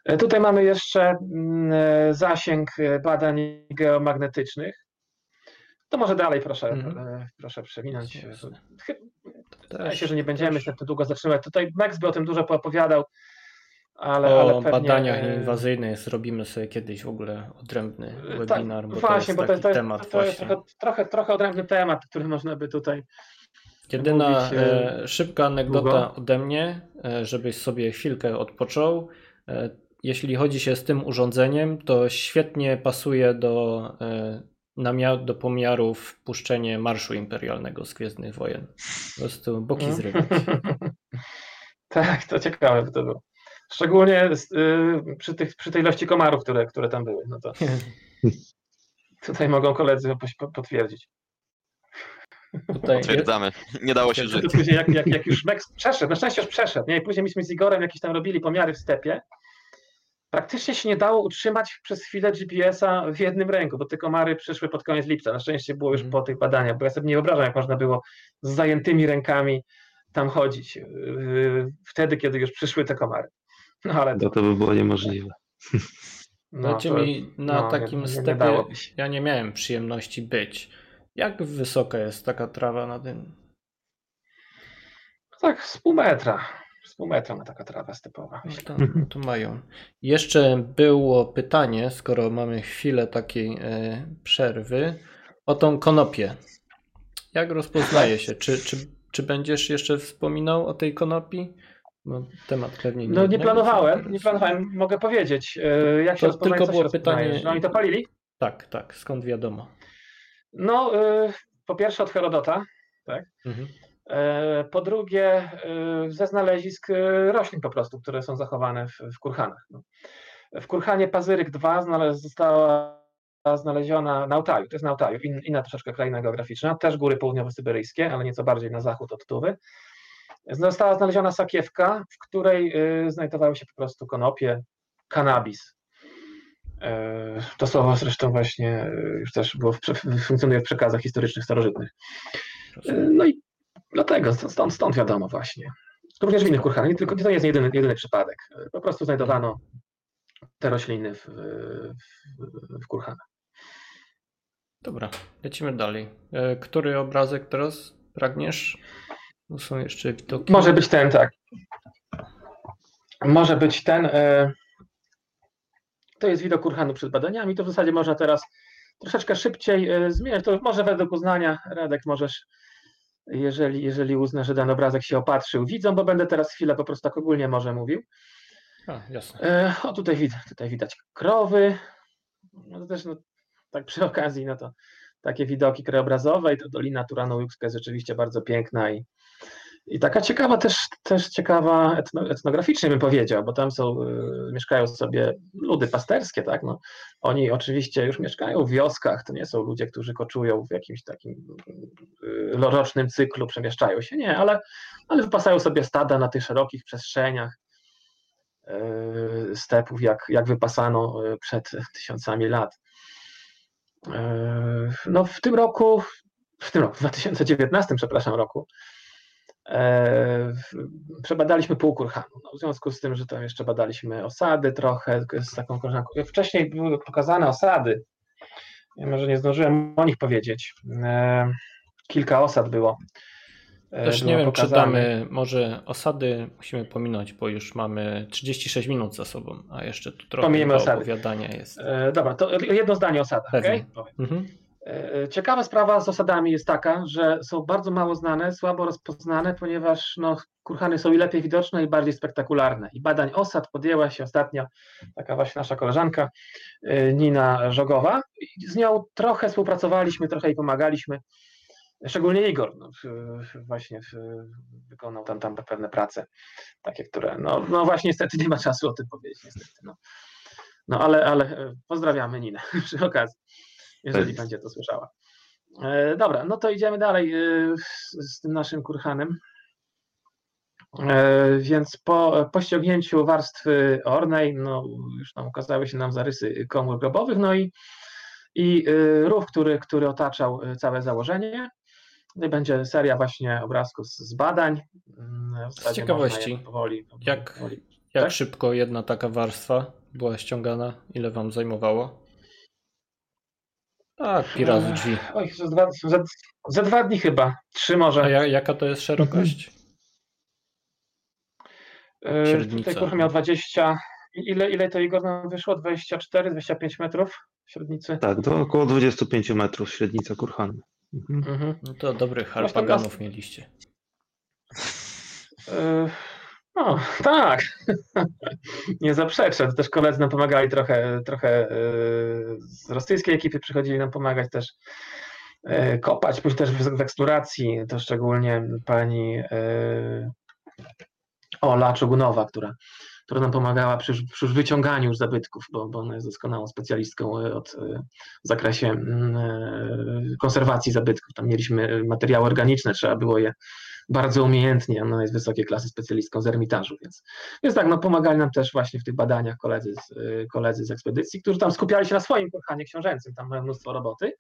E, tutaj mamy jeszcze mm, e, zasięg badań geomagnetycznych. To może dalej proszę, mm. proszę przewinąć. Wydaje się, że nie będziemy się długo zatrzymać. Tutaj Max by o tym dużo poopowiadał. Ale, o ale pewnie... badaniach inwazyjnych zrobimy sobie kiedyś w ogóle odrębny tak, webinar, bo właśnie, to jest bo taki to, jest, temat to, jest trochę, trochę, odrębny temat, który można by tutaj Jedyna mówić, e, szybka anegdota długo. ode mnie, e, żebyś sobie chwilkę odpoczął. E, jeśli chodzi się z tym urządzeniem, to świetnie pasuje do, e, do pomiarów puszczenie Marszu Imperialnego z Gwiezdnych Wojen. Po prostu boki mm. zrywać. tak, to ciekawe by to było. Szczególnie y, przy, tych, przy tej ilości komarów, które, które tam były. No to tutaj mogą koledzy potwierdzić. Tutaj Potwierdzamy. Nie dało się żyć. Później jak, jak, jak już Max przeszedł, na szczęście już przeszedł, nie? I później myśmy z Igorem jakieś tam robili pomiary w stepie. Praktycznie się nie dało utrzymać przez chwilę GPS-a w jednym ręku, bo te komary przyszły pod koniec lipca. Na szczęście było już Mhm. po tych badaniach, bo ja sobie nie wyobrażam, jak można było z zajętymi rękami tam chodzić. yy, Wtedy, kiedy już przyszły te komary. No ale to, To, by było niemożliwe. no, Dajcie to, mi na no, takim nie, nie, nie stepie. się. Ja nie miałem przyjemności być. Jak wysoka jest taka trawa na tym? Tak, z pół metra. Z pół metra ma taka trawa stepowa. No to, no to mają. Jeszcze było pytanie, skoro mamy chwilę takiej e, przerwy, o tą konopię. Jak rozpoznaje się? Czy, czy, czy będziesz jeszcze wspominał o tej konopi? Bo temat pewnie No nie nie planowałem, nie planowałem, mogę powiedzieć. yy, Jak się rozpoznaje, tylko było pytanie-? Że oni to palili? Tak, tak, skąd wiadomo. No, y, po pierwsze od Herodota, Mhm. e, po drugie ze znalezisk roślin po prostu, które są zachowane w, w kurhanach. No. W kurhanie Pazyryk II znale- została znaleziona na Altaju, to jest na Altaju, in, inna troszeczkę kraina geograficzna, też góry południowo-syberyjskie, ale nieco bardziej na zachód od Tuwy. Została znaleziona sakiewka, w której y, znajdowały się po prostu konopie, kanabis. E, To słowo zresztą właśnie y, już też było w, funkcjonuje w przekazach historycznych starożytnych. E, No i dlatego, stąd, stąd wiadomo właśnie. Również w innych kurhanach, nie tylko, to nie jest jedyny, jedyny przypadek. E, Po prostu znajdowano te rośliny w, w, w kurhanach. Dobra, lecimy dalej. Który obrazek teraz pragniesz? Bo są jeszcze widoki. Może być ten, tak. Może być ten. e, To jest widok kurhanu przed badaniami. To w zasadzie można teraz troszeczkę szybciej e, zmieniać. To może według uznania, Radek, możesz, jeżeli, jeżeli uznasz, że dany obrazek się opatrzył widzą, bo będę teraz chwilę po prostu tak ogólnie może mówił. A, jasne. E, O, tutaj, widać, tutaj widać krowy. No to też no, tak przy okazji, no to takie widoki krajobrazowe i to Dolina Turano-Juxka jest rzeczywiście bardzo piękna i, i taka ciekawa też, też ciekawa etno, etnograficznie bym powiedział, bo tam są, y, mieszkają sobie ludy pasterskie, tak, no. Oni oczywiście już mieszkają w wioskach, to nie są ludzie, którzy koczują w jakimś takim y, rocznym cyklu, przemieszczają się, nie, ale, ale wypasają sobie stada na tych szerokich przestrzeniach y, stepów, jak, jak wypasano y, przed tysiącami lat. Y, No w tym roku, w tym roku, w 2019, przepraszam, roku, e, w- przebadaliśmy pół kurhanu. No, w związku z tym, że tam jeszcze badaliśmy osady trochę z taką koleżanką. Wcześniej były pokazane osady. Ja może nie zdążyłem o nich powiedzieć. E, Kilka osad było. E, Też nie wiem, czy pokazane. damy, może osady musimy pominąć, bo już mamy 36 minut za sobą, a jeszcze tu trochę do osady. opowiadania jest. E, Dobra, to jedno zdanie o osadach. Okej? Powiem. Mhm. E, Ciekawa sprawa z osadami jest taka, że są bardzo mało znane, słabo rozpoznane, ponieważ no, kurhany są i lepiej widoczne, i bardziej spektakularne. I badań osad podjęła się ostatnio taka właśnie nasza koleżanka e, Nina Żogowa. Z nią trochę współpracowaliśmy, trochę jej pomagaliśmy. Szczególnie Igor no, właśnie wykonał tam, tam pewne prace, takie, które, no, no właśnie niestety nie ma czasu o tym powiedzieć, niestety. No, no ale, ale e, pozdrawiamy Ninę przy okazji jeżeli będzie to słyszała. E, dobra, no to idziemy dalej e, z, tym naszym kurhanem. Więc po, po ściągnięciu warstwy ornej, no już tam ukazały się nam zarysy komór grobowych, no i, i rów, który, który otaczał całe założenie. No i będzie seria właśnie obrazków z, z badań. Mm, w zasadzie ciekawości, je Powoli, jak- powoli. Jak Tak? szybko jedna taka warstwa była ściągana? Ile wam zajmowało? Tak, pi razy drzwi. Oj, za dwa, za, za dwa dni chyba, trzy może. A ja, jaka to jest szerokość? E, Średnica. Tutaj kurwa miał 20. i- Ile, ile to Igor nam wyszło? 24, 25 metrów średnicy? Tak, to około 25 metrów średnica kurhanu. Mhm. Mhm. No to dobrych harpaganów mieliście. E, No, tak. Nie zaprzeczę. To też koledzy nam pomagali trochę, trochę e, z rosyjskiej ekipy przychodzili nam pomagać też e, kopać, później też w, w eksploracji, to szczególnie pani Ola Czugunowa, która która nam pomagała przy, przy wyciąganiu zabytków, bo, bo ona jest doskonałą specjalistką od, w zakresie mm, konserwacji zabytków. Tam mieliśmy materiały organiczne, trzeba było je bardzo umiejętnie, ona jest wysokiej klasy specjalistką z Ermitażu, więc, więc tak, no pomagali nam też właśnie w tych badaniach koledzy z, koledzy z ekspedycji, którzy tam skupiali się na swoim kochanie książęcym, tam mają mnóstwo roboty.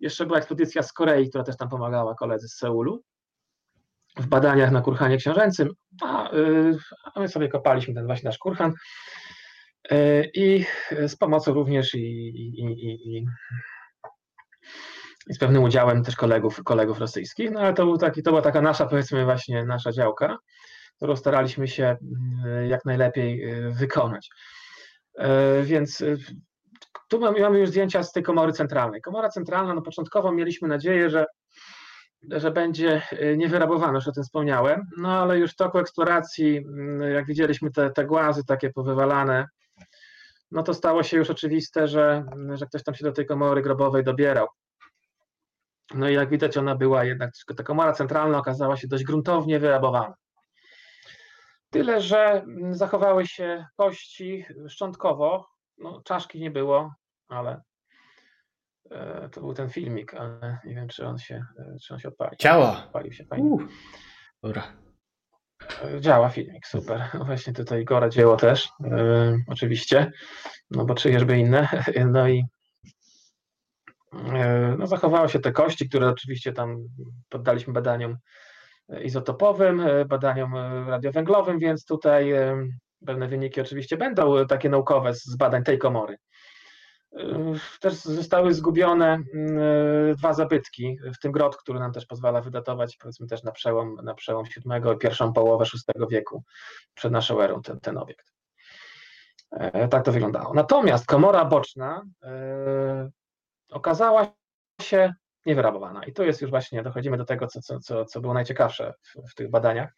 Jeszcze była ekspedycja z Korei, która też tam pomagała koledzy z Seulu w badaniach na kurhanie książęcym, a, y, a my sobie kopaliśmy ten właśnie nasz kurhan y, i z pomocą również i, i, i, i z pewnym udziałem też kolegów, kolegów rosyjskich, no ale to, był taki, to była taka nasza, powiedzmy właśnie nasza działka, którą staraliśmy się mm, jak najlepiej y, wykonać. Y, więc y, tu mamy już zdjęcia z tej komory centralnej. Komora centralna, no początkowo mieliśmy nadzieję, że, że będzie niewyrabowana, już o tym wspomniałem, no ale już w toku eksploracji, mm, jak widzieliśmy te, te głazy takie powywalane, no to stało się już oczywiste, że, że ktoś tam się do tej komory grobowej dobierał. No i jak widać, ona była jednak, ta komora centralna okazała się dość gruntownie wyrabowana. Tyle, że zachowały się kości szczątkowo. No, czaszki nie było, ale e, to był ten filmik, ale nie wiem, czy on się, e, czy on się odpalił. Ciała. Odpalił się fajnie. Uh, dobra. E, działa filmik, super. Właśnie tutaj Gora dzieło też, oczywiście, no bo czyjeżby inne. No i E, no, zachowały się te kości, które oczywiście tam poddaliśmy badaniom izotopowym, e, badaniom e, radiowęglowym, więc tutaj pewne wyniki oczywiście będą takie naukowe z badań tej komory. Też zostały zgubione dwa zabytki, w tym grot, który nam też pozwala wydatować, powiedzmy też na przełom, na przełom VII i pierwszą połowę VI wieku przed naszą erą ten, ten obiekt. Tak to wyglądało. Natomiast komora boczna okazała się niewyrabowana. I tu jest już właśnie, dochodzimy do tego, co, co, co, co było najciekawsze w, w tych badaniach.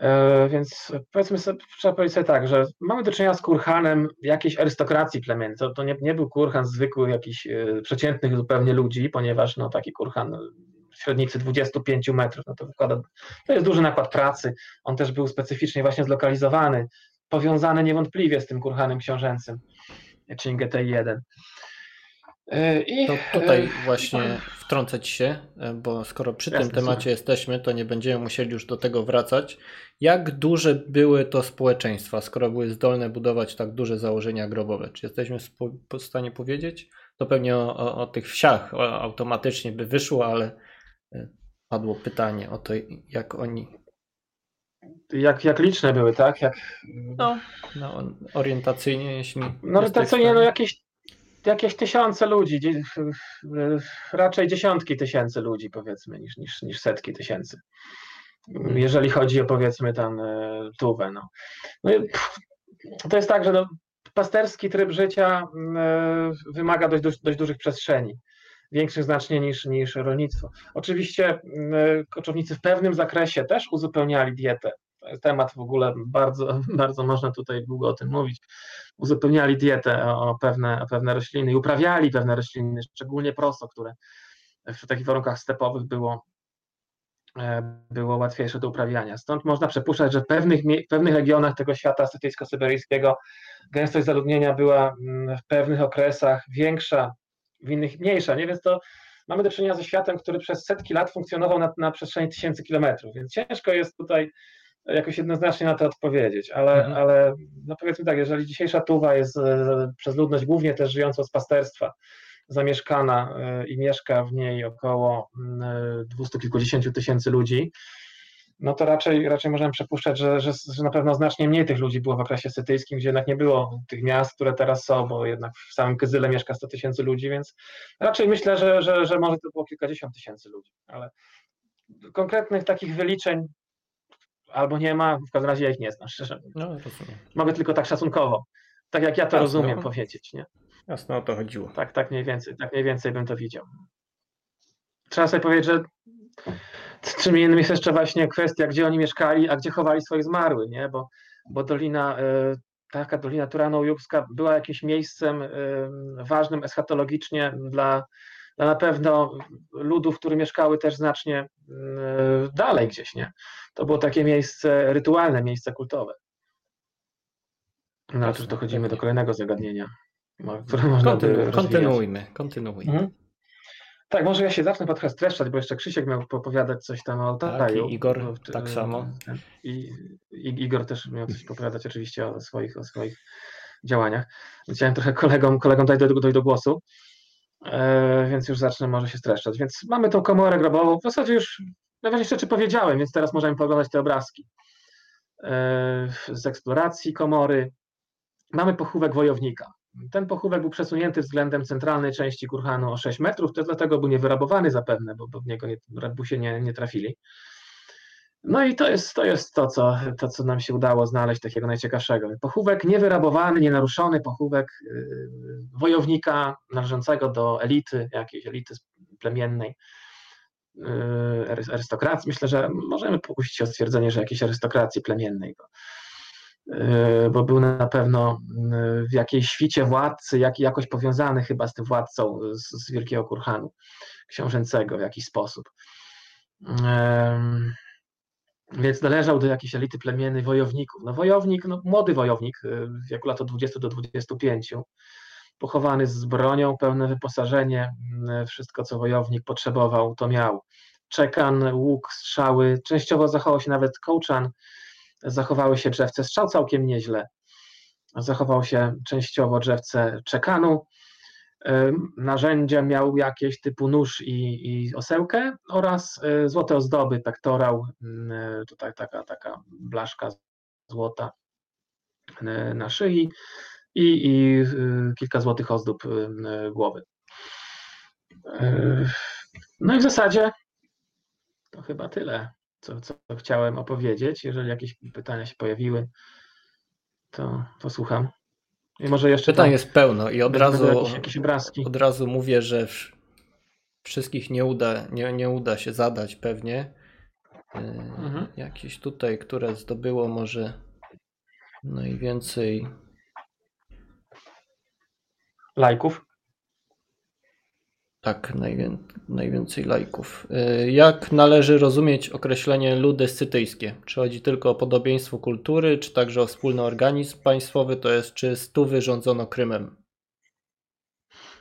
E, więc powiedzmy sobie, trzeba powiedzieć sobie tak, że mamy do czynienia z kurhanem jakiejś arystokracji plemiennej. To, to nie, nie był kurhan zwykły jakichś e, przeciętnych zupełnie ludzi, ponieważ no, taki kurhan w średnicy 25 metrów, no to wykłada, to jest duży nakład pracy. On też był specyficznie właśnie zlokalizowany, powiązany niewątpliwie z tym kurhanem książęcym, czyli GTI-1. E, I to tutaj e, właśnie wtrącać się, e, bo skoro przy Jasne, tym temacie jesteśmy, to nie będziemy musieli już do tego wracać. Jak duże były to społeczeństwa, skoro były zdolne budować tak duże założenia grobowe? Czy jesteśmy w stanie powiedzieć? To pewnie o, o, o tych wsiach automatycznie by wyszło, ale padło pytanie o to, jak oni. Jak, jak liczne były, tak? Jak... No, no orientacyjnie, jeśli. No, orientacyjnie, no jakieś jakieś tysiące ludzi, raczej dziesiątki tysięcy ludzi powiedzmy niż, niż, niż setki tysięcy. Mhm. Jeżeli chodzi o powiedzmy tam e, Tuwę. No. no to jest tak, że no, pasterski tryb życia e, wymaga dość, dość dużych przestrzeni, większych znacznie niż, niż rolnictwo. Oczywiście e, koczownicy w pewnym zakresie też uzupełniali dietę temat w ogóle bardzo, bardzo można tutaj długo o tym mówić. Uzupełniali dietę o pewne, o pewne rośliny i uprawiali pewne rośliny, szczególnie prosto, które w takich warunkach stepowych było, e, było łatwiejsze do uprawiania. Stąd można przypuszczać, że w pewnych, w pewnych regionach tego świata asytyjsko-syberyjskiego gęstość zaludnienia była mm, w pewnych okresach większa, w innych mniejsza, nie? Więc to mamy do czynienia ze światem, który przez setki lat funkcjonował na, na przestrzeni tysięcy kilometrów, więc ciężko jest tutaj jakoś jednoznacznie na to odpowiedzieć, ale, mhm. ale no powiedzmy tak, jeżeli dzisiejsza Tuwa jest e, przez ludność głównie też żyjącą z pasterstwa, zamieszkana e, i mieszka w niej około mm, dwustu kilkudziesięciu tysięcy ludzi, no to raczej, raczej możemy przypuszczać, że, że, że, na pewno znacznie mniej tych ludzi było w okresie sytyjskim, gdzie jednak nie było tych miast, które teraz są, bo jednak w samym Kyzyle mieszka 100 tysięcy ludzi, więc raczej myślę, że, że, że może to było kilkadziesiąt tysięcy ludzi, ale konkretnych takich wyliczeń albo nie ma, w każdym razie ja ich nie znam, szczerze No, rozumiem. Mogę tylko tak szacunkowo, tak jak ja to Jasne, rozumiem no. powiedzieć, nie? Jasne, o to chodziło. Tak, tak mniej więcej, tak mniej więcej bym to widział. Trzeba sobie powiedzieć, że czym innym jest jeszcze właśnie kwestia, gdzie oni mieszkali, a gdzie chowali swoich zmarłych, nie? Bo, bo dolina, e, taka dolina Turano-Jubska była jakimś miejscem e, ważnym eschatologicznie dla na pewno ludów, które mieszkały też znacznie mm, dalej gdzieś, nie? To było takie miejsce rytualne, miejsce kultowe. No ale już dochodzimy do kolejnego zagadnienia, które można by Kontynu- rozwijać. kontynuujmy, kontynuujmy. Mhm. Tak, może ja się zacznę trochę streszczać, bo jeszcze Krzysiek miał popowiadać coś tam o Tak, Altaju. i Igor Bo, tak e, samo. I, I Igor też miał coś popowiadać oczywiście o swoich, o swoich działaniach. Chciałem trochę kolegom, kolegom dać do, dojść do głosu, e, więc już zacznę może się streszczać. Więc mamy tą komorę grobową. W zasadzie już najważniejsze rzeczy powiedziałem, więc teraz możemy pooglądać te obrazki. E, z eksploracji komory. Mamy pochówek wojownika. Ten pochówek był przesunięty względem centralnej części kurhanu o 6 metrów, to dlatego był niewyrabowany zapewne, bo, bo w niego nie, rabusie nie, nie trafili. No i to jest to, jest to, co, to, co nam się udało znaleźć takiego najciekawszego. Pochówek niewyrabowany, nienaruszony, pochówek yy, wojownika należącego do elity, jakiejś elity plemiennej, yy, ary- arystokracji. Myślę, że możemy pokusić się o stwierdzenie, że jakiejś arystokracji plemiennej, bo, yy, bo był na pewno w jakiejś świcie władcy, jak, jakoś powiązany chyba z tym władcą z, z Wielkiego Kurhanu książęcego w jakiś sposób. Em, Więc należał do jakiejś elity plemiennej wojowników. No wojownik, no młody wojownik y, w wieku lat od 20 do 25, pochowany z bronią, pełne wyposażenie, y, wszystko co wojownik potrzebował, to miał. Czekan, łuk, strzały, częściowo zachował się nawet kołczan, zachowały się drzewce strzał całkiem nieźle. Zachował się częściowo drzewce czekanu, Narzędzia miał jakieś typu nóż i, i osełkę oraz y, złote ozdoby, pektorał, y, tutaj taka, taka blaszka złota y, na szyi i, i kilka złotych ozdób głowy. No i w zasadzie to chyba tyle, co, co chciałem opowiedzieć. Jeżeli jakieś pytania się pojawiły, to, to słucham. I może jeszcze Pytań tam jest pełno i od razu, jakieś, jakieś obrazki. od razu mówię, że wsz- wszystkich nie uda, nie, nie uda się zadać pewnie. Yy, Mhm. Jakieś tutaj, które zdobyło może najwięcej. lajków. Tak, najwię, najwięcej lajków. Yy, Jak należy rozumieć określenie ludy scytyjskie? Czy chodzi tylko o podobieństwo kultury, czy także o wspólny organizm państwowy, to jest czy stówy rządzono Krymem?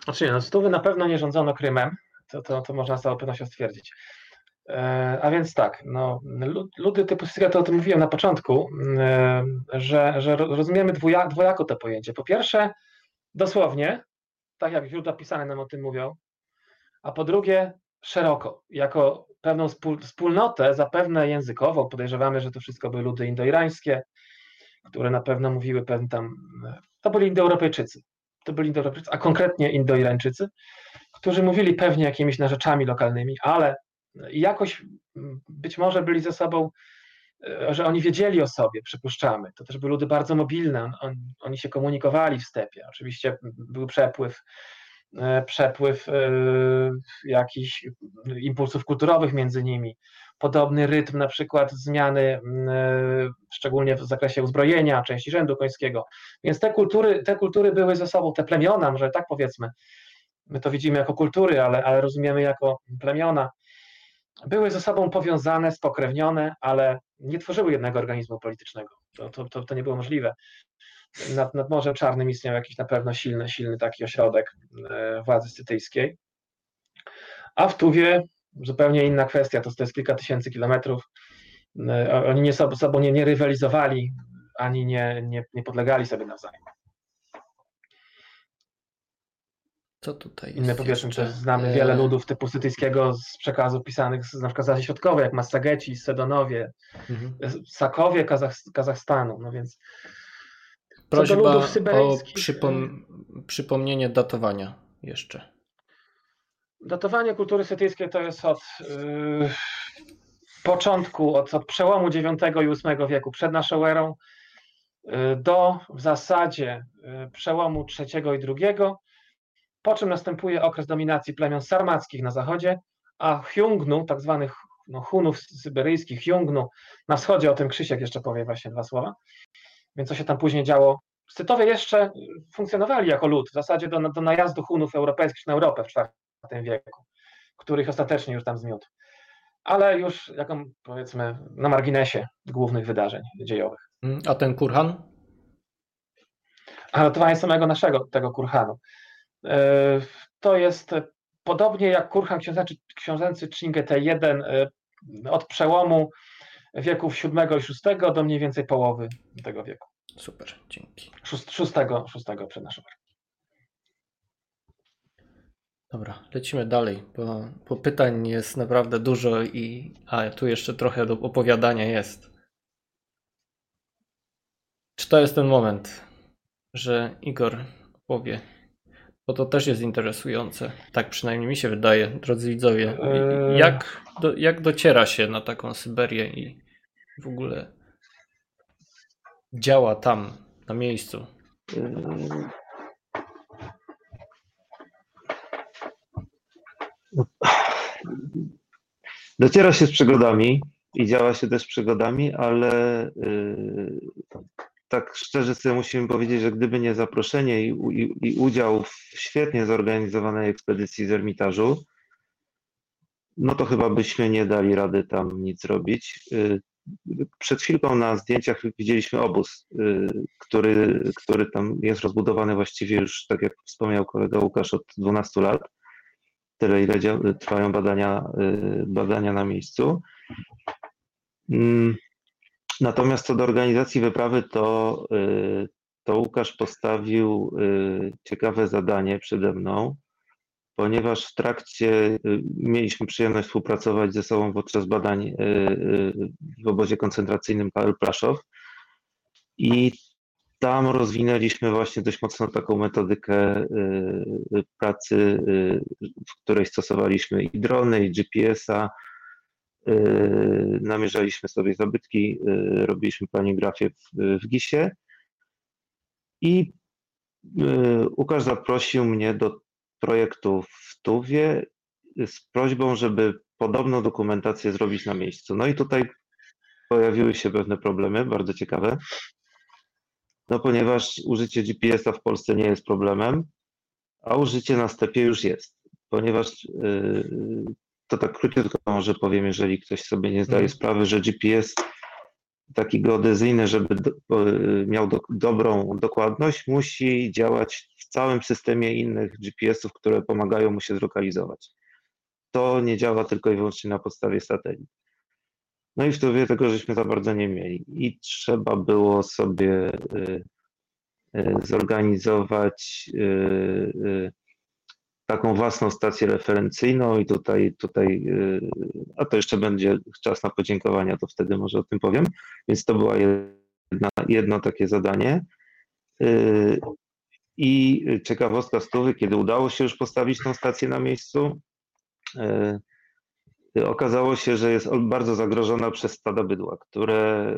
Znaczy no stówy na pewno nie rządzono Krymem, to, to, to można z całą pewnością stwierdzić. E, a więc tak, no, lu- ludy typu Syria, to o tym mówiłem na początku, e, że, że ro- rozumiemy dwuja, dwojako to pojęcie. Po pierwsze, dosłownie, tak jak źródła pisane nam o tym mówią, a po drugie, szeroko, jako pewną wspól, wspólnotę, zapewne językową, podejrzewamy, że to wszystko były ludy indoirańskie, które na pewno mówiły pewien tam, e, to byli Indoeuropejczycy, to byli Indoeuropejczycy, a konkretnie Indoirańczycy, którzy mówili pewnie jakimiś narzeczami lokalnymi, ale jakoś m, być może byli ze sobą, e, że oni wiedzieli o sobie, przypuszczamy. To też były ludy bardzo mobilne, on, on, oni się komunikowali w stepie. Oczywiście był przepływ, e, przepływ e, jakichś impulsów kulturowych między nimi, podobny rytm na przykład zmiany, e, szczególnie w zakresie uzbrojenia, części rzędu końskiego. Więc te kultury, te kultury były ze sobą, te plemiona, może tak powiedzmy, my to widzimy jako kultury, ale, ale rozumiemy jako plemiona, były ze sobą powiązane, spokrewnione, ale nie tworzyły jednego organizmu politycznego. To, to, to, to nie było możliwe. Nad, nad Morzem Czarnym istniał jakiś na pewno silny, silny taki ośrodek e, władzy scytyjskiej. A w Tuwie zupełnie inna kwestia, to, to jest kilka tysięcy kilometrów. E, Oni nie sobą, sobą nie, nie rywalizowali, ani nie, nie, nie podlegali sobie nawzajem. Co tutaj jest Inne powiedzmy, jeszcze? też znamy E, wiele ludów typu sytyjskiego z przekazów pisanych z, na przykład z Azji Środkowej, jak Massageci, Sedonowie, mhm. Sakowie Kazach, Kazachstanu, no więc Prośba o syberyjskich, przypom przypomnienie datowania jeszcze. datowanie kultury sytyjskiej to jest od yy, początku, od, od przełomu IX i VIII wieku przed naszą erą yy, do w zasadzie yy, przełomu III i II, po czym następuje okres dominacji plemion sarmackich na zachodzie, a Hyungnu, tak zwanych no, Hunów syberyjskich, Hyungnu na wschodzie, o tym Krzysiek jeszcze powie właśnie dwa słowa, więc co się tam później działo. Scytowie jeszcze funkcjonowali jako lud, w zasadzie do, do najazdu Hunów europejskich na Europę w wieku, których ostatecznie już tam zmiótł. Ale już jaką powiedzmy na marginesie głównych wydarzeń dziejowych. Mm, a ten kurhan? A notowanie samego naszego tego kurhanu. E, to jest podobnie jak kurhan książęcy, książęcy T1 e, od przełomu wieków VII i VI do mniej więcej połowy tego wieku. Super, dzięki. Szóstego, szóstego przed naszą erą. Dobra, lecimy dalej, bo, bo pytań jest naprawdę dużo i a tu jeszcze trochę do opowiadania jest. Czy to jest ten moment, że Igor powie, bo to też jest interesujące, tak przynajmniej mi się wydaje, drodzy widzowie, eee. jak, do, jak dociera się na taką Syberię i w ogóle działa tam, na miejscu? Eee. Dociera się z przygodami i działa się też z przygodami, ale yy, tak szczerze sobie musimy powiedzieć, że gdyby nie zaproszenie i, i, i udział w świetnie zorganizowanej ekspedycji z Ermitażu, no to chyba byśmy nie dali rady tam nic zrobić. Przed chwilką na zdjęciach widzieliśmy obóz, yy, który, który tam jest rozbudowany właściwie już, tak jak wspomniał kolega Łukasz, od 12 lat. Tyle, ile trwają badania, y, badania na miejscu. Mm, natomiast co do organizacji wyprawy, to, y, to Łukasz postawił y, ciekawe zadanie przede mną, ponieważ w trakcie mieliśmy przyjemność współpracować ze sobą podczas badań w obozie koncentracyjnym Paweł Plaszow i tam rozwinęliśmy właśnie dość mocno taką metodykę y, pracy, y, w której stosowaliśmy i drony, i GPS-a. Y, namierzaliśmy sobie zabytki, robiliśmy planigrafię w, w GIS-ie. I Łukasz zaprosił mnie do projektu w Tuwie z prośbą, żeby podobną dokumentację zrobić na miejscu. No i tutaj pojawiły się pewne problemy, bardzo ciekawe. No ponieważ użycie GPS-a w Polsce nie jest problemem, a użycie na stepie już jest. Ponieważ yy, to tak króciutko może powiem, jeżeli ktoś sobie nie zdaje mhm. sprawy, że GPS taki geodezyjny, żeby do, miał do, dobrą dokładność, musi działać w całym systemie innych GPS-ów, które pomagają mu się zlokalizować. To nie działa tylko i wyłącznie na podstawie satelit. No i w Tuwie tego żeśmy za bardzo nie mieli. I trzeba było sobie y, y, zorganizować y, taką własną stację referencyjną i tutaj, tutaj, a to jeszcze będzie czas na podziękowania, to wtedy może o tym powiem. Więc to była jedna, jedno takie zadanie. I ciekawostka z Tuwy, kiedy udało się już postawić tą stację na miejscu, Okazało się, że jest bardzo zagrożona przez stada bydła, które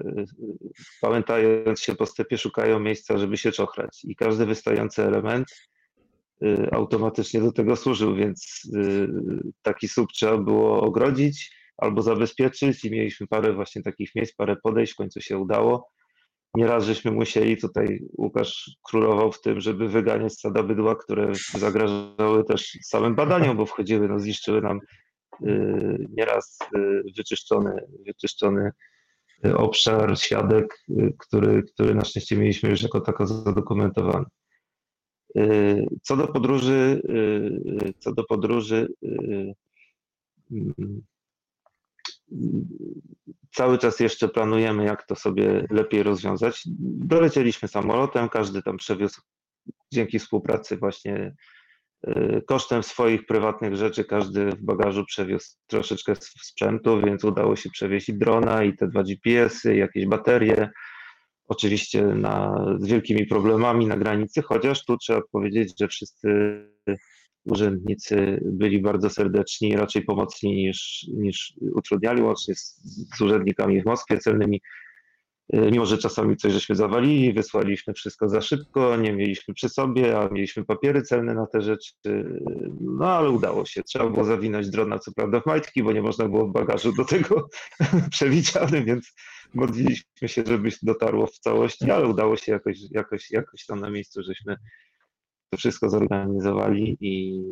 pamiętając się po stepie szukają miejsca, żeby się czochrać i każdy wystający element y, automatycznie do tego służył, więc y, taki słup trzeba było ogrodzić albo zabezpieczyć i mieliśmy parę właśnie takich miejsc, parę podejść, w końcu się udało. Nieraz żeśmy musieli, tutaj Łukasz królował w tym, żeby wyganiać stada bydła, które zagrażały też samym badaniom, bo wchodziły, no zniszczyły nam Y, nieraz y, wyczyszczony, wyczyszczony obszar, świadek, y, który, który na szczęście mieliśmy już jako tako zadokumentowany. Co do podróży, co do podróży, mm, cały czas jeszcze planujemy, jak to sobie lepiej rozwiązać. Dolecieliśmy samolotem, każdy tam przewiózł dzięki współpracy właśnie Y, kosztem swoich prywatnych rzeczy każdy w bagażu przewiózł troszeczkę sprzętu, więc udało się przewieźć drona, i te dwa GPS-y, jakieś baterie. Oczywiście na, z wielkimi problemami na granicy, chociaż tu trzeba powiedzieć, że wszyscy urzędnicy byli bardzo serdeczni, raczej pomocni niż, niż utrudniali, łącznie z, z urzędnikami w Moskwie celnymi Y, mimo że czasami coś żeśmy zawalili, wysłaliśmy wszystko za szybko, nie mieliśmy przy sobie, a mieliśmy papiery celne na te rzeczy, no ale udało się. Trzeba było zawinąć drona, co prawda w majtki, bo nie można było w bagażu do tego przewidziany, więc modliliśmy się, żeby dotarło w całości, ale udało się jakoś, jakoś, jakoś tam na miejscu, żeśmy to wszystko zorganizowali i,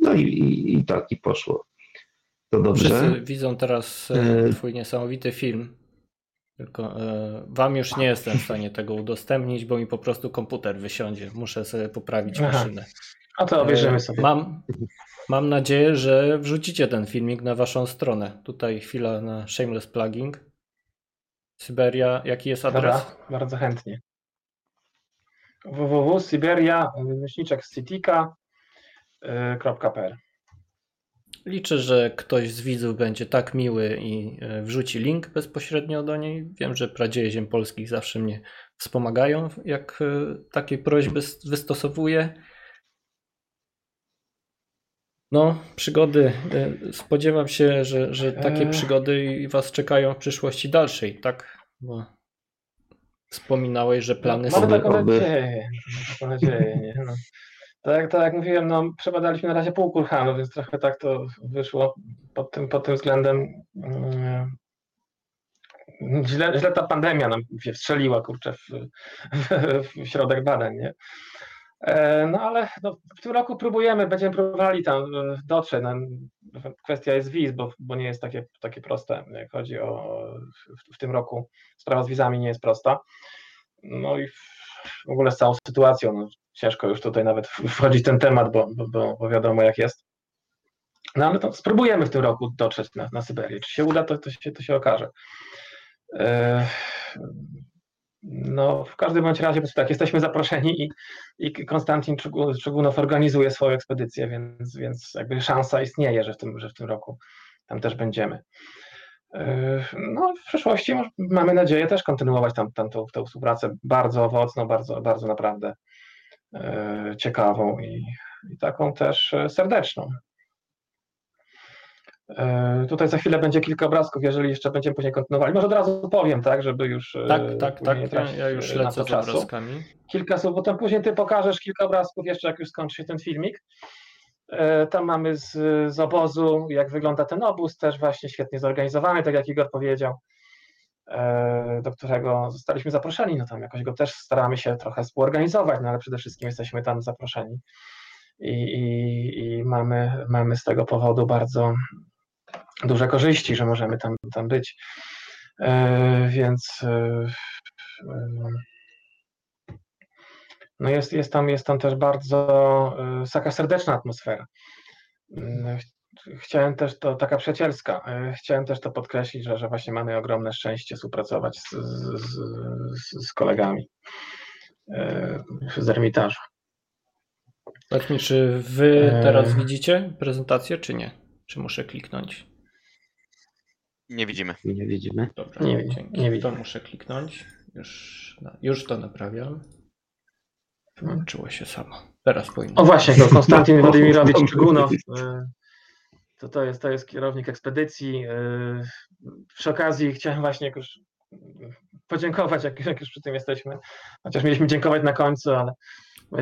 No i, i, i tak i poszło. To dobrze. Wszyscy widzą teraz e, twój niesamowity film. Tylko e, wam już nie jestem w stanie tego udostępnić, bo mi po prostu komputer wysiądzie. Muszę sobie poprawić Aha. maszynę. A to obejrzymy E, sobie. Mam, mam nadzieję, że wrzucicie ten filmik na waszą stronę. Tutaj chwila na shameless plugging. Syberia, jaki jest adres? Dobra, bardzo chętnie. www.siberia, myślniczek citika.pl Liczę, że ktoś z widzów będzie tak miły i e, wrzuci link bezpośrednio do niej. Wiem, że Pradzieje Ziem Polskich zawsze mnie wspomagają, jak e, takie prośby wystosowuję. No, przygody. e, Spodziewam się, że, że takie Eee. przygody i Was czekają w przyszłości dalszej, tak? Bo wspominałeś, że plany Mamy są. Oby- taką nadzieję. Mamy taką nadzieję nie? No. Tak, jak- tak jak mówiłem, no, przebadaliśmy na razie pół kurhanu, więc trochę tak to wyszło pod tym, pod tym względem. mm, Źle, źle ta pandemia nam się wstrzeliła, kurczę, w, w, w środek badań, nie? E, No ale no, w tym roku próbujemy, będziemy próbowali tam e, dotrzeć. No, kwestia jest wiz, bo, bo nie jest takie, takie proste, jak chodzi o w, w tym roku. Sprawa z wizami nie jest prosta. No i w ogóle z całą sytuacją, no, ciężko już tutaj nawet wchodzić w ten temat, bo, bo, bo, wiadomo jak jest. No ale to spróbujemy w tym roku dotrzeć na, na Syberię. Czy się uda, to, to, się, to się okaże. E, No, w każdym bądź razie, po prostu tak, jesteśmy zaproszeni i, i Konstantin Czugu- Czugunow organizuje swoją ekspedycję, więc, więc jakby szansa istnieje, że w tym, że w tym roku tam też będziemy. Yy, No, w przyszłości mamy nadzieję też kontynuować tam, tam tą, tą współpracę bardzo owocną, bardzo, bardzo naprawdę yy, ciekawą i, i taką też e, serdeczną. Yy, Tutaj za chwilę będzie kilka obrazków, jeżeli jeszcze będziemy później kontynuowali. Może od razu powiem, tak, żeby już. e, Tak, tak, tak. Ja, już e, lecę z obrazkami. kilka słów, bo tam później ty pokażesz kilka obrazków jeszcze, jak już skończy się ten filmik. E, Tam mamy z, z obozu, jak wygląda ten obóz, też właśnie świetnie zorganizowany, tak jak Igor powiedział, e, do którego zostaliśmy zaproszeni. No tam jakoś go też staramy się trochę współorganizować, no ale przede wszystkim jesteśmy tam zaproszeni. I, i, i mamy, mamy z tego powodu bardzo duże korzyści, że możemy tam, tam być. E, Więc e, e, no jest, jest, tam, jest tam też bardzo taka serdeczna atmosfera. Mm, ch- Chciałem też to, taka przyjacielska, chciałem też to podkreślić, że, że właśnie mamy ogromne szczęście współpracować z, z, z, kolegami z Ermitażu. Mi, czy wy teraz widzicie prezentację, czy nie? Czy muszę kliknąć? Nie widzimy. Nie widzimy. Dobra, nie, dzięki. Nie widzimy. To muszę kliknąć. Już, no, już to naprawiam. Wyłączyło się samo. Teraz powinno. O właśnie, to Konstantin Władimirowicz Czegunow. E, to, to, jest, to jest kierownik ekspedycji. E, przy okazji chciałem właśnie jak już e, podziękować, jak, jak już przy tym jesteśmy. Chociaż mieliśmy dziękować na końcu, ale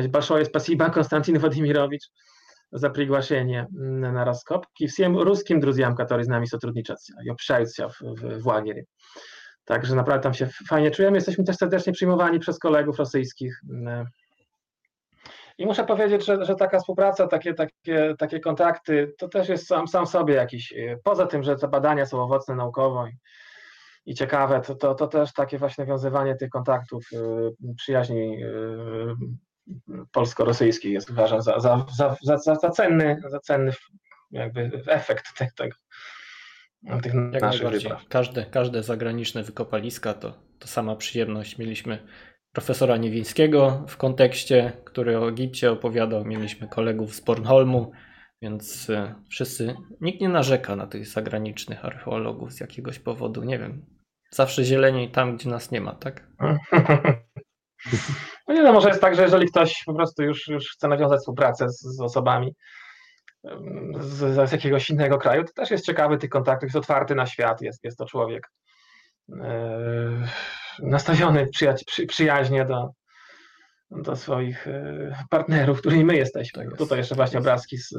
Baszoje Spasiba, Konstantin Władimirowicz за приглашение на раскоп и всем русским друзьям, которые с нами сотрудничают и общаются w, w, w łagieri. Także naprawdę tam się fajnie czujemy. Jesteśmy też serdecznie przyjmowani przez kolegów rosyjskich. y, I muszę powiedzieć, że, że taka współpraca, takie, takie, takie kontakty, to też jest sam, sam sobie jakiś, y, poza tym, że te badania są owocne naukowo i, i ciekawe, to, to, to też takie właśnie nawiązywanie tych kontaktów, y, przyjaźni polsko-rosyjskich jest uważam za, za, za, za, za, za cenny, za cenny jakby efekt tych, tego, tych Jak naszych. Każde, każde zagraniczne wykopaliska to, to sama przyjemność. Mieliśmy profesora Niewińskiego w kontekście, który o Egipcie opowiadał. Mieliśmy kolegów z Bornholmu, więc e, wszyscy, nikt nie narzeka na tych zagranicznych archeologów z jakiegoś powodu. Nie wiem. Zawsze zieleniej tam, gdzie nas nie ma, tak? No nie no, może jest tak, że jeżeli ktoś po prostu już, już chce nawiązać współpracę z, z osobami z, z jakiegoś innego kraju, to też jest ciekawy tych kontaktów, jest otwarty na świat, jest, jest to człowiek e, nastawiony przyja- przy, przyjaźnie do, do swoich e, partnerów, którymi my jesteśmy. Tak jest. Tutaj jeszcze właśnie obrazki z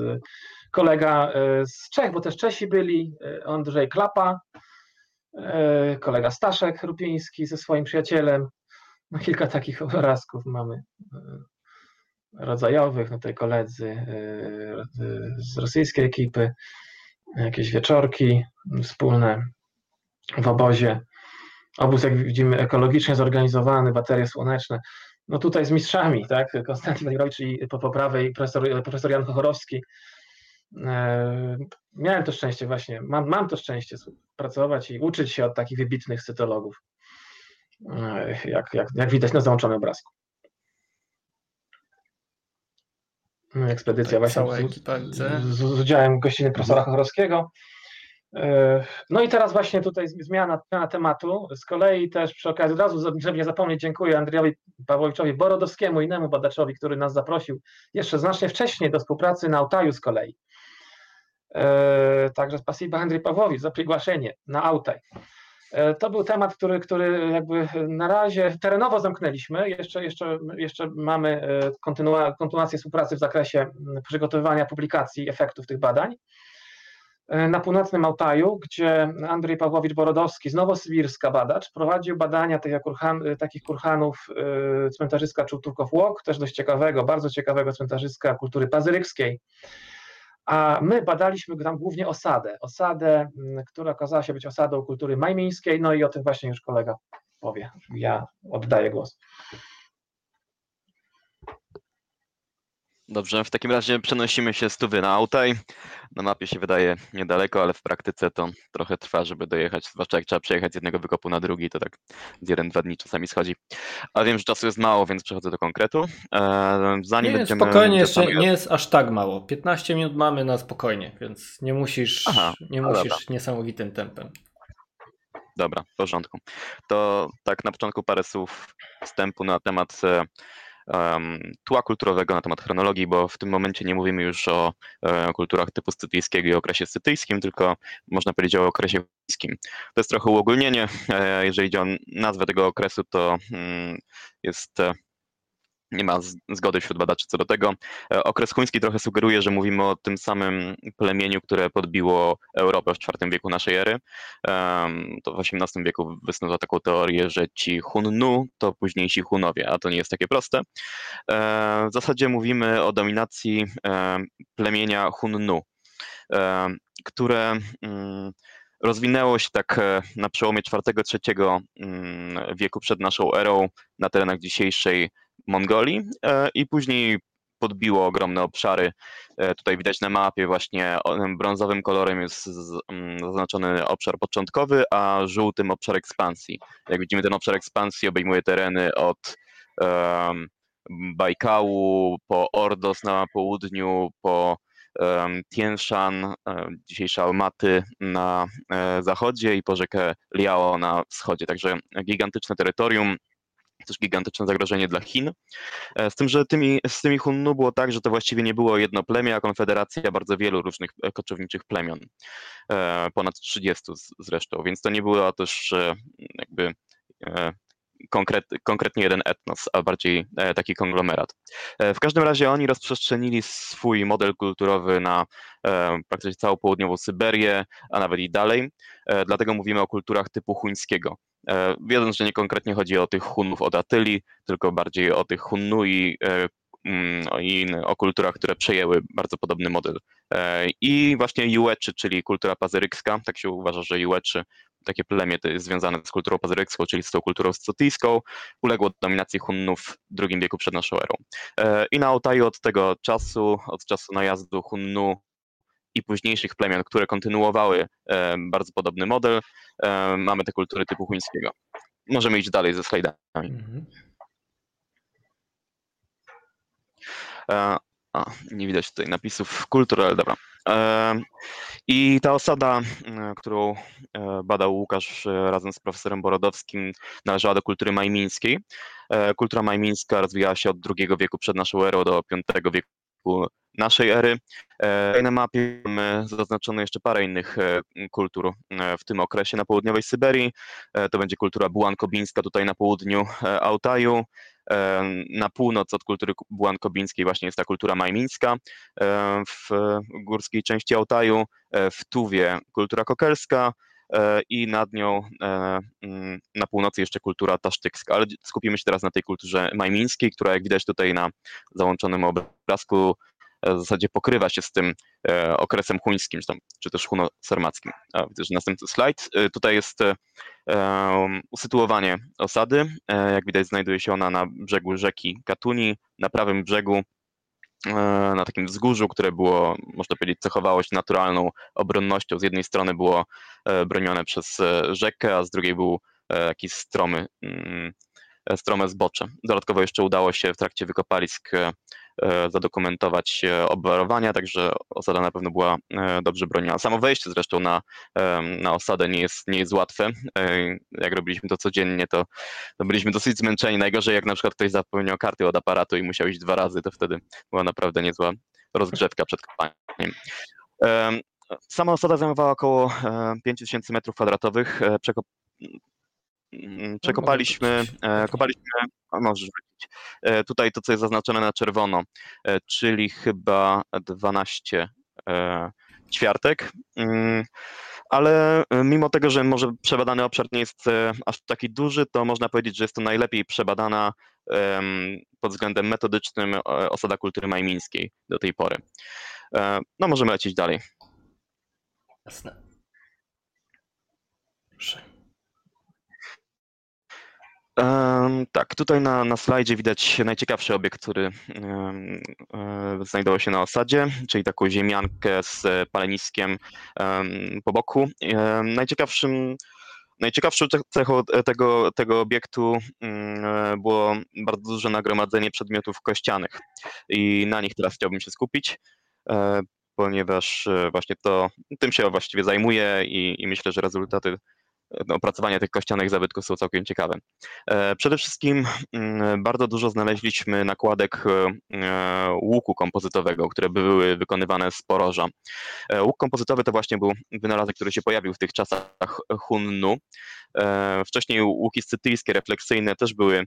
kolega e, z Czech, bo też Czesi byli, e, Andrzej Klapa, kolega Staszek Rupiński ze swoim przyjacielem. No, kilka takich obrazków mamy. rodzajowych, no tutaj koledzy z rosyjskiej ekipy, jakieś wieczorki wspólne w obozie. Obóz, jak widzimy, ekologicznie zorganizowany, baterie słoneczne. No tutaj z mistrzami, tak? Konstantin Wojrowicz i po, po prawej profesor, profesor Jan Chochorowski. E, miałem to szczęście właśnie, mam, mam to szczęście pracować i uczyć się od takich wybitnych cytologów, e, jak, jak, jak widać na załączonym obrazku. No, ekspedycja tak, właśnie z, z, z, udziałem gościny profesora Chochorowskiego. E, no i teraz właśnie tutaj zmiana, zmiana tematu. Z kolei też przy okazji od razu, żeby nie zapomnieć, dziękuję Andrzejowi Pawłowiczowi Borodowskiemu, innemu badaczowi, który nas zaprosił jeszcze znacznie wcześniej do współpracy na Altaju z kolei. Także spasiba Andrzej Pawłowicz za przygłaszenie na Altaj. E, to był temat, który, który jakby na razie terenowo zamknęliśmy. Jeszcze, jeszcze, jeszcze mamy kontynuację współpracy w zakresie przygotowywania publikacji efektów tych badań. E, na północnym Altaju, gdzie Andrzej Pawłowicz-Borodowski z Nowosybirska badacz prowadził badania tych kurhan, e, takich kurhanów e, cmentarzyska Czultukow Łok, też dość ciekawego, bardzo ciekawego cmentarzyska kultury pazyrykskiej. A my badaliśmy tam głównie osadę, osadę, która okazała się być osadą kultury majmińskiej, no i o tym właśnie już kolega powie. Ja oddaję głos. Dobrze, w takim razie przenosimy się z Tuwy na Autaj. Na mapie się wydaje niedaleko, ale w praktyce to trochę trwa, żeby dojechać, zwłaszcza jak trzeba przejechać z jednego wykopu na drugi, to tak z jeden, dwa dni czasami schodzi. A wiem, że czasu jest mało, więc przechodzę do konkretu. E, zanim nie, będziemy... Spokojnie, jeszcze nie jest aż tak mało. 15 minut mamy na spokojnie, więc nie musisz, Aha, nie musisz dobra. niesamowitym tempem. Dobra, w porządku. To tak na początku parę słów wstępu na temat e, tła kulturowego, na temat chronologii, bo w tym momencie nie mówimy już o e, kulturach typu scytyjskiego i okresie scytyjskim, tylko można powiedzieć o okresie chińskim. To jest trochę uogólnienie. E, jeżeli idzie o nazwę tego okresu, to mm, jest e, nie ma zgody wśród badaczy co do tego. E, okres chuński trochę sugeruje, że mówimy o tym samym plemieniu, które podbiło Europę w IV wieku naszej ery. To w XVIII wieku wysnuto taką teorię, że ci Hunnu to późniejsi Hunowie, a to nie jest takie proste. E, w zasadzie mówimy o dominacji e, plemienia Hunnu, które mm, rozwinęło się tak na przełomie IV-III mm, wieku przed naszą erą na terenach dzisiejszej Mongolii e, i później podbiło ogromne obszary. E, tutaj widać na mapie właśnie brązowym kolorem jest mm, zaznaczony obszar początkowy, a żółtym obszar ekspansji. Jak widzimy, ten obszar ekspansji obejmuje tereny od um, Bajkału po Ordos na południu, po um, Tien Shan, um, dzisiejsze Almaty na zachodzie i po rzekę Liao na wschodzie. Także gigantyczne terytorium, też gigantyczne zagrożenie dla Chin. E, z tym, że tymi, z tymi Hunnu było tak, że to właściwie nie było jedno plemię, a konfederacja bardzo wielu różnych e, koczowniczych plemion. E, ponad 30 zresztą, więc to nie była też jakby konkret, konkretnie jeden etnos, a bardziej taki konglomerat. W każdym razie oni rozprzestrzenili swój model kulturowy na praktycznie całą południową Syberię, a nawet i dalej. Dlatego mówimy o kulturach typu chuńskiego. E, wiedząc, że nie konkretnie chodzi o tych Hunów od Atyli, tylko bardziej o tych Hunnui e, mm, i o kulturach, które przejęły bardzo podobny model. E, I właśnie Jueczy, czyli kultura pazyrykska, tak się uważa, że Jueczy, takie plemię związane z kulturą pazyrykską, czyli z tą kulturą scotyjską, uległo dominacji Hunnów w II wieku przed naszą erą. I na Altaju od tego czasu, od czasu najazdu Hunnu i późniejszych plemion, które kontynuowały e, bardzo podobny model, e, mamy te kultury typu chuńskiego. Możemy iść dalej ze slajdami. Mhm. E, a, nie widać tutaj napisów kultur, ale dobra. I ta osada, którą badał Łukasz razem z profesorem Borodowskim, należała do kultury majmińskiej. Kultura majmińska rozwijała się od II wieku przed naszą erą do V wieku naszej ery. E, na mapie mamy zaznaczone jeszcze parę innych e, kultur e, w tym okresie na południowej Syberii. To będzie kultura bułankobińska tutaj na południu Altaju. Na północ od kultury bułankobińskiej właśnie jest ta kultura majmińska w górskiej części Altaju. W Tuwie kultura kokelska, i nad nią mm, na północy jeszcze kultura tasztykska, ale skupimy się teraz na tej kulturze majmińskiej, która jak widać tutaj na załączonym obrazku w zasadzie pokrywa się z tym okresem chuńskim, czy, tam, czy też huno-sarmackim. Widzę, że następny slajd. Tutaj jest usytuowanie osady. Jak widać znajduje się ona na brzegu rzeki Katuni, na prawym brzegu E, na takim wzgórzu, które było, można powiedzieć, cechowało się naturalną obronnością. Z jednej strony było e, bronione przez e, rzekę, a z drugiej był jakiś stromy, mm, strome zbocze. Dodatkowo jeszcze udało się w trakcie wykopalisk E, zadokumentować obwarowania, także osada na pewno była e, dobrze broniona. Samo wejście zresztą na, na osadę nie jest, nie jest łatwe. E, jak robiliśmy to codziennie, to, to byliśmy dosyć zmęczeni. Najgorzej jak na przykład ktoś zapomniał karty od aparatu i musiał iść dwa razy, to wtedy była naprawdę niezła rozgrzewka przed kopaniem. Sama osada zajmowała około 5000 m2. Mm, przekopaliśmy, e, kopaliśmy, możesz wrócić, e, tutaj to, co jest zaznaczone na czerwono, e, czyli chyba 12 ćwiartek, mm, ale mimo tego, że może przebadany obszar nie jest aż taki duży, to można powiedzieć, że jest to najlepiej przebadana pod względem metodycznym osada kultury majmińskiej do tej pory. No możemy lecieć dalej. Jasne. Proszę. Tak, tutaj na, na slajdzie widać najciekawszy obiekt, który e, znajdował się na osadzie, czyli taką ziemiankę z paleniskiem po boku. Najciekawszym Najciekawszą cechą tego, tego obiektu mm, było bardzo duże nagromadzenie przedmiotów kościanych i na nich teraz chciałbym się skupić, e, ponieważ e, właśnie to tym się właściwie zajmuję i, i myślę, że rezultaty opracowania tych kościanych zabytków są całkiem ciekawe. E, przede wszystkim mm, bardzo dużo znaleźliśmy nakładek e, łuku kompozytowego, które były wykonywane z poroża. E, łuk kompozytowy to właśnie był wynalazek, który się pojawił w tych czasach Hunnu. Wcześniej łuki scytyjskie, refleksyjne też były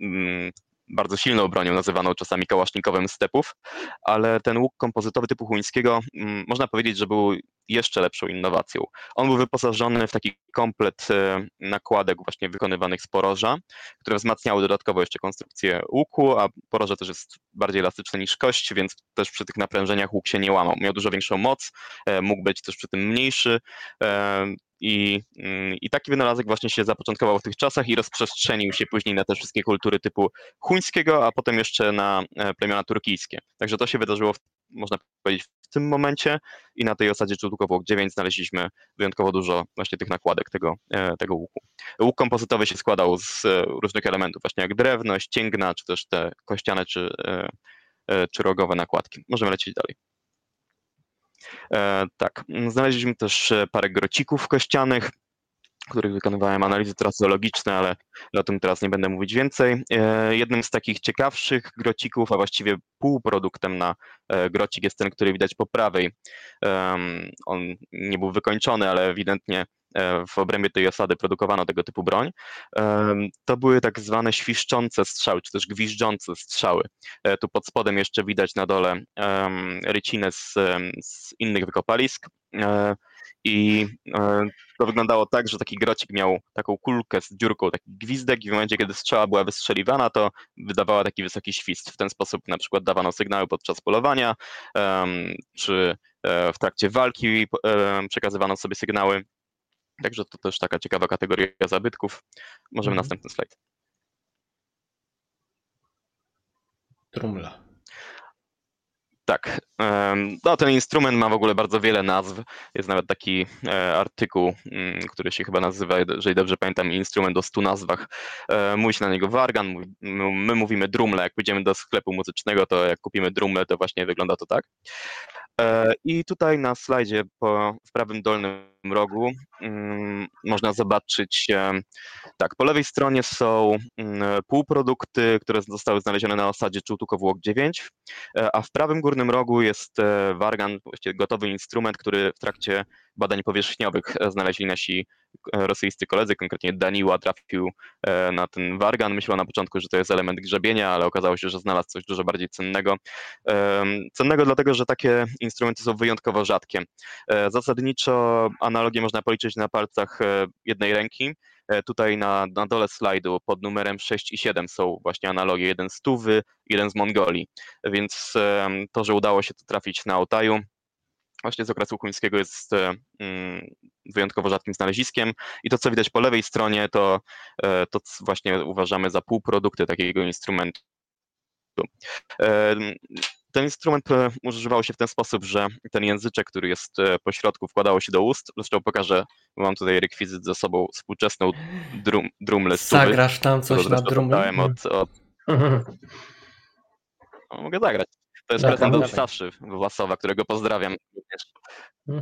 mm, bardzo silną bronią, nazywaną czasami kałasznikowym stepów, ale ten łuk kompozytowy typu chuńskiego mm, można powiedzieć, że był jeszcze lepszą innowacją. On był wyposażony w taki komplet e, nakładek właśnie wykonywanych z poroża, które wzmacniały dodatkowo jeszcze konstrukcję łuku, a poroże też jest bardziej elastyczne niż kość, więc też przy tych naprężeniach łuk się nie łamał. Miał dużo większą moc, e, mógł być też przy tym mniejszy, e, i, mm, I taki wynalazek właśnie się zapoczątkował w tych czasach i rozprzestrzenił się później na te wszystkie kultury typu chuńskiego, a potem jeszcze na plemiona turkijskie. Także to się wydarzyło, można powiedzieć, w tym momencie i na tej osadzie Czudłkowo 9 znaleźliśmy wyjątkowo dużo właśnie tych nakładek tego, e, tego łuku. Łuk kompozytowy się składał z e, różnych elementów, właśnie jak drewno, ścięgna, czy też te kościane, czy, e, czy rogowe nakładki. Możemy lecieć dalej. Tak, znaleźliśmy też parę grocików kościanych, których wykonywałem analizy traseologiczne, ale o tym teraz nie będę mówić więcej. E, jednym z takich ciekawszych grocików, a właściwie półproduktem na e, grocik jest ten, który widać po prawej. On nie był wykończony, ale ewidentnie e, w obrębie tej osady produkowano tego typu broń. To były tak zwane świszczące strzały, czy też gwiżdżące strzały. Tu pod spodem jeszcze widać na dole rycinę z, z innych wykopalisk i e, to wyglądało tak, że taki grocik miał taką kulkę z dziurką, taki gwizdek i w momencie, kiedy strzała była wystrzeliwana, to wydawała taki wysoki świst. W ten sposób na przykład dawano sygnały podczas polowania, czy e, w trakcie walki przekazywano sobie sygnały. Także to też taka ciekawa kategoria zabytków. Możemy mhm. następny slajd. Trumla. Tak. No, ten instrument ma w ogóle bardzo wiele nazw. Jest nawet taki e, artykuł, mm, który się chyba nazywa, jeżeli dobrze pamiętam, instrument o stu nazwach. E, mówi się na niego wargan, my mówimy drumle. Jak pójdziemy do sklepu muzycznego, to jak kupimy drumle, to właśnie wygląda to tak. E, I tutaj na slajdzie po, w prawym dolnym rogu mm, można zobaczyć, tak, po lewej stronie są mm, półprodukty, które zostały znalezione na osadzie Czułtukowłok 9, e, a w prawym górnym rogu jest e, wargan, właściwie gotowy instrument, który w trakcie badań powierzchniowych znaleźli nasi rosyjscy koledzy, konkretnie Daniła trafił na ten wargan. Myślał na początku, że to jest element grzebienia, ale okazało się, że znalazł coś dużo bardziej cennego. Cennego dlatego, że takie instrumenty są wyjątkowo rzadkie. Zasadniczo analogię można policzyć na palcach jednej ręki. Tutaj na, na dole slajdu pod numerem 6 i 7 są właśnie analogie, jeden z Tuwy, jeden z Mongolii. Więc to, że udało się to trafić na Altaju, właśnie z okresu chuńskiego jest mm, wyjątkowo rzadkim znaleziskiem i to, co widać po lewej stronie, to, to właśnie uważamy za półprodukty takiego instrumentu. Ten instrument e, używał się w ten sposób, że ten języczek, który jest e, po środku, wkładało się do ust. Zresztą pokażę, mam tutaj rekwizyt ze sobą, współczesną drum, drumlę. Zagrasz tam coś na drumle? Od, od... No, mogę zagrać. To jest prezent od Saszy Własowa, którego pozdrawiam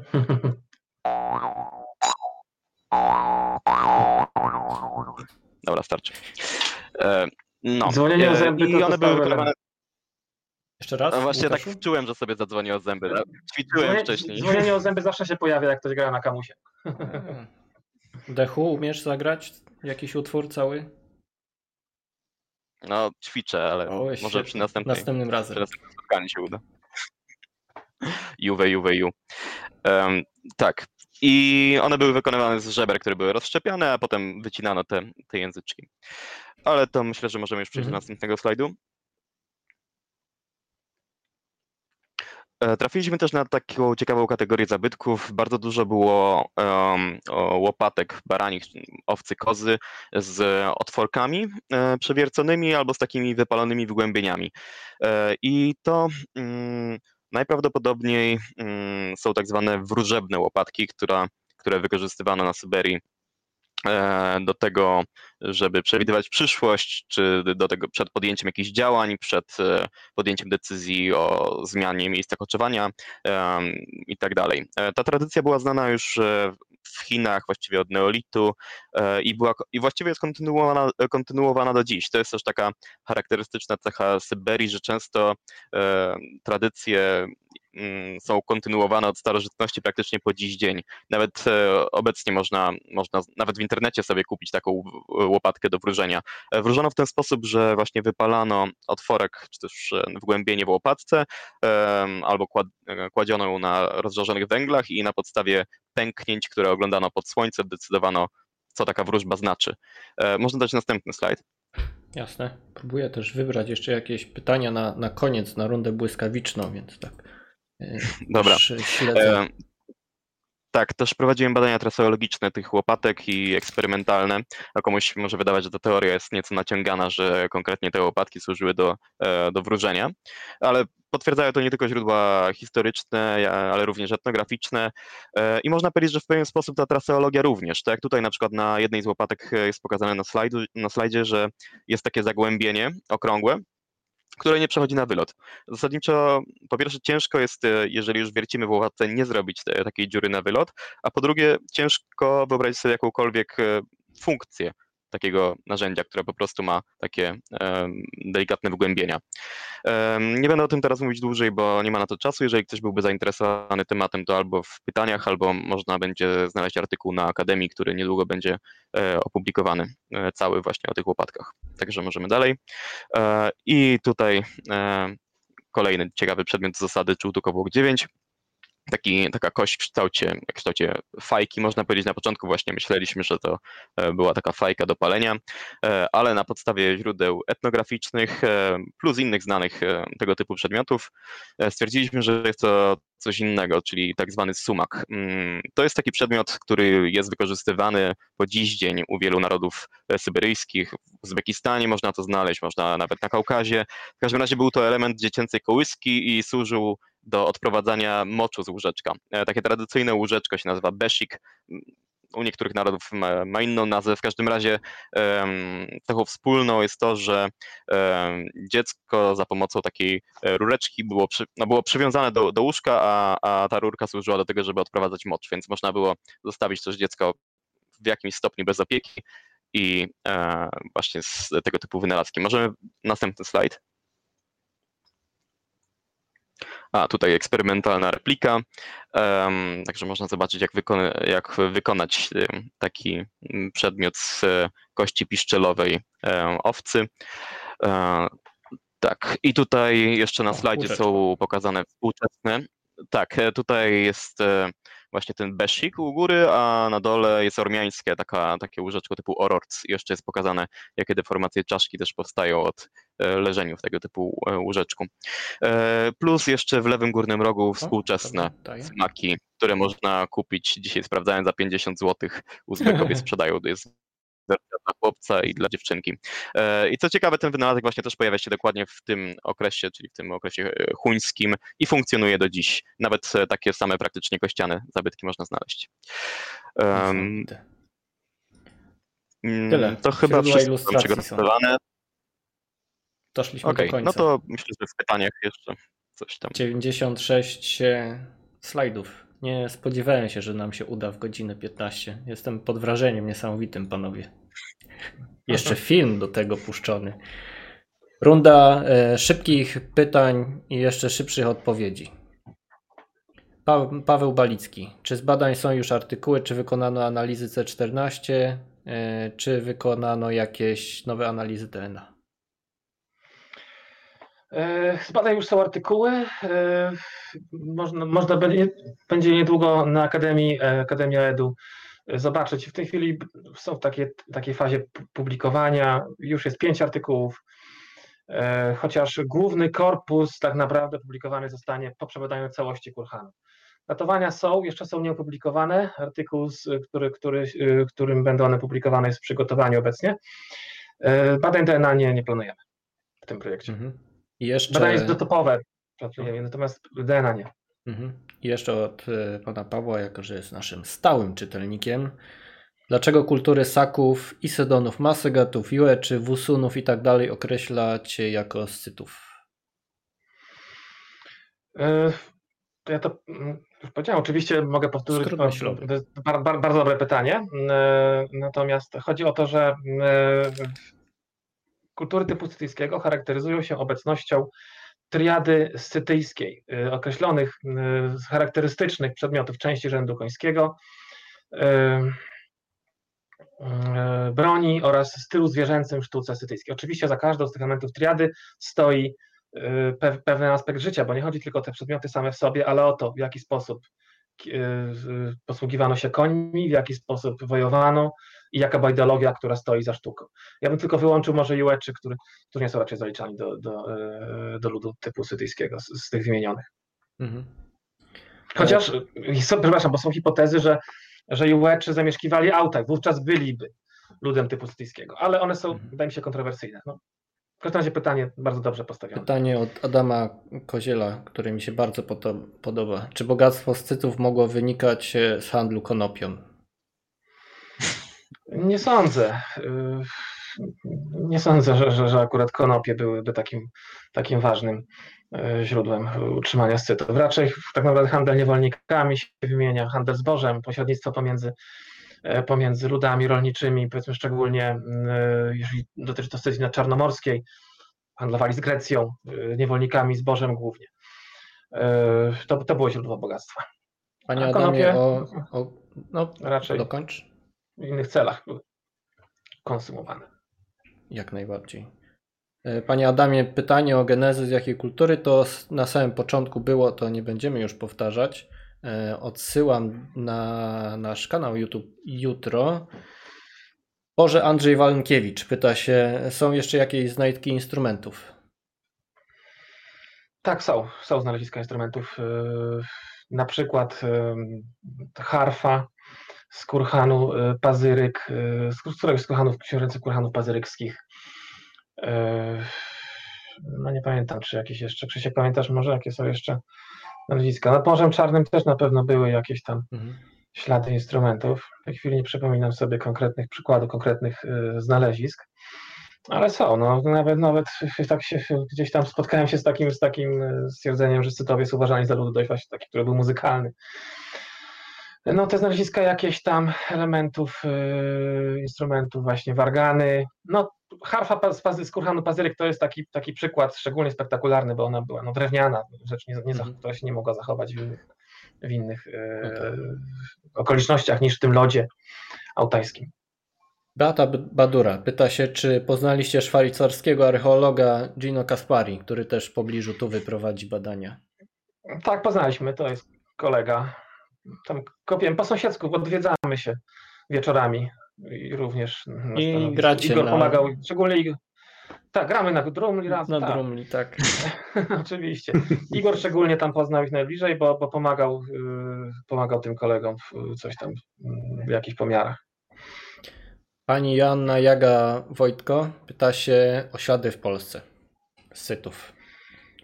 Dobra, starczy. E, no. Dzwonienie o zęby I one były wykonywane jeszcze raz? No właśnie Łukaszu? tak czułem, że sobie zadzwonił o zęby. Ćwiczyłem Dzwonienie, wcześniej. dzwonienie o zęby zawsze się pojawia, jak ktoś gra na kamusie. Dechu, umiesz zagrać jakiś utwór cały? No, ćwiczę, ale O, może przy następnej, Następnym razem. przy następnym spotkaniu się uda. Juve, Juve, Ju. Em, tak. I one były wykonywane z żeber, które były rozszczepiane, a potem wycinano te, te języczki. Ale to myślę, że możemy już przejść do Mhm. następnego slajdu. Trafiliśmy też na taką ciekawą kategorię zabytków. Bardzo dużo było um, łopatek baranich, owcy, kozy z otworkami e, przewierconymi albo z takimi wypalonymi wgłębieniami. E, I to mm, najprawdopodobniej mm, są tak zwane wróżebne łopatki, która, które wykorzystywano na Syberii e, do tego, żeby przewidywać przyszłość, czy do tego przed podjęciem jakichś działań, przed e, podjęciem decyzji o zmianie miejsca koczowania em, i tak dalej. E, Ta tradycja była znana już e, w Chinach właściwie od neolitu e, i, była, i właściwie jest kontynuowana, kontynuowana do dziś. To jest też taka charakterystyczna cecha Syberii, że często e, tradycje są kontynuowane od starożytności praktycznie po dziś dzień. Nawet e, obecnie można, można nawet w internecie sobie kupić taką łopatkę do wróżenia. E, Wróżono w ten sposób, że właśnie wypalano otworek, czy też e, wgłębienie w łopatce, albo kład, kładziono ją na rozżarzonych węglach i na podstawie pęknięć, które oglądano pod słońcem, decydowano, co taka wróżba znaczy. Można dać następny slajd. Jasne. Próbuję też wybrać jeszcze jakieś pytania na, na koniec, na rundę błyskawiczną, więc tak. E, Dobra. Śledzę. E, Tak, też prowadziłem badania traseologiczne tych łopatek i eksperymentalne, a komuś może wydawać, że ta teoria jest nieco naciągana, że konkretnie te łopatki służyły do, e, do wróżenia, ale potwierdzają to nie tylko źródła historyczne, ale również etnograficzne e, i można powiedzieć, że w pewien sposób ta traseologia również. Tak jak tutaj na przykład na jednej z łopatek jest pokazane na, slajdu, na slajdzie, że jest takie zagłębienie okrągłe, które nie przechodzi na wylot. Zasadniczo, po pierwsze, ciężko jest, e, jeżeli już wiercimy w łopatce, nie zrobić te, takiej dziury na wylot, a po drugie, ciężko wyobrazić sobie jakąkolwiek e, funkcję takiego narzędzia, które po prostu ma takie delikatne wgłębienia. Nie będę o tym teraz mówić dłużej, bo nie ma na to czasu. Jeżeli ktoś byłby zainteresowany tematem, to albo w pytaniach, albo można będzie znaleźć artykuł na Akademii, który niedługo będzie e, opublikowany, e, cały właśnie o tych łopatkach. Także możemy dalej. E, I tutaj kolejny ciekawy przedmiot zasady Czułtukowłok 9. Taki, taka kość w kształcie, w kształcie fajki, można powiedzieć na początku właśnie myśleliśmy, że to e, była taka fajka do palenia, e, ale na podstawie źródeł etnograficznych e, plus innych znanych tego typu przedmiotów stwierdziliśmy, że jest to coś innego, czyli tak zwany sumak. Mm, To jest taki przedmiot, który jest wykorzystywany po dziś dzień u wielu narodów syberyjskich. W Uzbekistanie można to znaleźć, można nawet na Kaukazie. W każdym razie był to element dziecięcej kołyski i służył do odprowadzania moczu z łóżeczka. E, Takie tradycyjne łóżeczko się nazywa besik. U niektórych narodów ma, ma inną nazwę. W każdym razie em, cechą wspólną jest to, że em, dziecko za pomocą takiej e, rureczki było, przy, no było przywiązane do, do łóżka, a, a ta rurka służyła do tego, żeby odprowadzać mocz, więc można było zostawić też dziecko w jakimś stopniu bez opieki i e, właśnie z tego typu wynalazki. Możemy następny slajd. A, tutaj eksperymentalna replika. Em, także można zobaczyć, jak, wykona, jak wykonać taki mm, przedmiot z e, kości piszczelowej em, owcy. E, tak, i tutaj jeszcze na slajdzie są pokazane współczesne. Tak, e, tutaj jest właśnie ten besik u góry, a na dole jest ormiańskie, taka, takie łóżeczko typu ororc. Jeszcze jest pokazane, jakie deformacje czaszki też powstają od leżeniu w tego typu łóżeczku. Plus jeszcze w lewym górnym rogu współczesne smaki, które można kupić dzisiaj sprawdzając za 50 zł. U zwykłych sprzedają, to jest dla chłopca i dla dziewczynki. E, I co ciekawe, ten wynalazek właśnie też pojawia się dokładnie w tym okresie, czyli w tym okresie e, chuńskim i funkcjonuje do dziś. Nawet e, takie same praktycznie kościane zabytki można znaleźć. Um, Tyle. To chyba wszystko mam przygotowane. Doszliśmy okay, do końca. No to myślę, że w pytaniach jeszcze coś tam. 96 slajdów. Nie spodziewałem się, że nam się uda w godzinę 15. Jestem pod wrażeniem niesamowitym, panowie. Jeszcze film do tego puszczony. Runda e, szybkich pytań i jeszcze szybszych odpowiedzi. Pa Paweł Balicki. Czy z badań są już artykuły, czy wykonano analizy C14, e, czy wykonano jakieś nowe analizy DNA? E, z badań już są artykuły. E, można, można będzie, będzie niedługo na Akademii e, Akademia Edu zobaczyć. W tej chwili są w takiej, takiej fazie publikowania. Już jest pięć artykułów, chociaż główny korpus tak naprawdę publikowany zostanie po przebadaniu całości Kurhanu. Datowania są, jeszcze są nieopublikowane. Artykuł, który, który, którym będą one publikowane jest w przygotowaniu obecnie. Badań DNA nie, nie planujemy w tym projekcie. Mhm. I jeszcze... Badanie jest dotopowe, natomiast DNA nie. Mhm. I jeszcze od e, pana Pawła, jako że jest naszym stałym czytelnikiem, dlaczego kultury Saków, Isedonów, Masegatów, Yue czy Wusunów i tak dalej określacie jako scytów? E, ja to mm, już powiedziałem, oczywiście mogę powtórzyć. To jest bardzo dobre pytanie. E, natomiast chodzi o to, że kultury typu scytyjskiego charakteryzują się obecnością triady scytyjskiej, y, określonych y, charakterystycznych przedmiotów części rzędu końskiego, y, broni oraz stylu zwierzęcym w sztuce scytyjskiej. Oczywiście za każdą z tych elementów triady stoi pewien aspekt życia, bo nie chodzi tylko o te przedmioty same w sobie, ale o to, w jaki sposób posługiwano się końmi, w jaki sposób wojowano, i jaka była ideologia, która stoi za sztuką. Ja bym tylko wyłączył może Jueczy, który, którzy nie są raczej zaliczani do, do, e, do ludu typu sytyjskiego z, z tych wymienionych. Mhm. Chociaż, są, przepraszam, bo są hipotezy, że, że Jueczy zamieszkiwali autach, wówczas byliby ludem typu sytyjskiego, ale one są, mhm. wydaje mi się, kontrowersyjne. No. W każdym razie pytanie bardzo dobrze postawione. Pytanie od Adama Koziela, które mi się bardzo podoba. Czy bogactwo scytów mogło wynikać e, z handlu konopią? Nie sądzę. Nie sądzę, że, że, że akurat konopie byłyby takim, takim ważnym y, źródłem utrzymania scytów. Raczej tak naprawdę handel niewolnikami się wymienia, handel zbożem, pośrednictwo pomiędzy, e, pomiędzy ludami rolniczymi, powiedzmy szczególnie y, jeżeli dotyczy to scytii nadczarnomorskiej, handlowali z Grecją, niewolnikami, zbożem głównie. To, to było źródło bogactwa. Panie Adamie, konopie, o, o, no, raczej dokończ w innych celach były konsumowane. Jak najbardziej. E, panie Adamie, pytanie o genezę z jakiej kultury to na samym początku było, to nie będziemy już powtarzać. E, odsyłam na nasz kanał YouTube jutro. Boże Andrzej Walenkiewicz pyta się, są jeszcze jakieś znajdki instrumentów? Tak, są. Są znaleziska instrumentów. E, na przykład harfa, z kurhanu y, Pazyryk, y, z któregoś z kurhanów, książęcych kurhanów pazyryckich. Y, no nie pamiętam, czy jakieś jeszcze, Krzysiek, pamiętasz może, jakie są jeszcze nazwiska? Nad Morzem Czarnym też na pewno były jakieś tam mhm. ślady instrumentów. W tej chwili nie przypominam sobie konkretnych przykładów, konkretnych znalezisk, ale są. No, nawet, nawet tak się, gdzieś tam spotkałem się z takim, z takim stwierdzeniem, że Scytowie są uważani za lud dość właśnie taki, który był muzykalny. No te znaleziska jakieś tam elementów, yy, instrumentów właśnie wargany, no harfa z, z kurhanu Pazyryk to jest taki, taki przykład szczególnie spektakularny, bo ona była no, drewniana, rzecz nie, nie, mhm. która się nie mogła zachować w innych, w innych yy, okolicznościach niż w tym lodzie altajskim. Beata Badura pyta się, czy poznaliście szwajcarskiego archeologa Gino Caspari, który też w pobliżu tu wyprowadzi badania? Tak, poznaliśmy, to jest kolega tam kopiemy po sąsiedzku, odwiedzamy się wieczorami i również I gracie Igor na- pomagał, szczególnie Igor. Tak, gramy na drumli razem. Na tak. drumli, tak. Oczywiście. Igor szczególnie tam poznał ich najbliżej, bo, bo pomagał, yy, pomagał tym kolegom w coś tam yy, w jakichś pomiarach. Pani Joanna Jaga Wojtko pyta się o ślady w Polsce Sytów.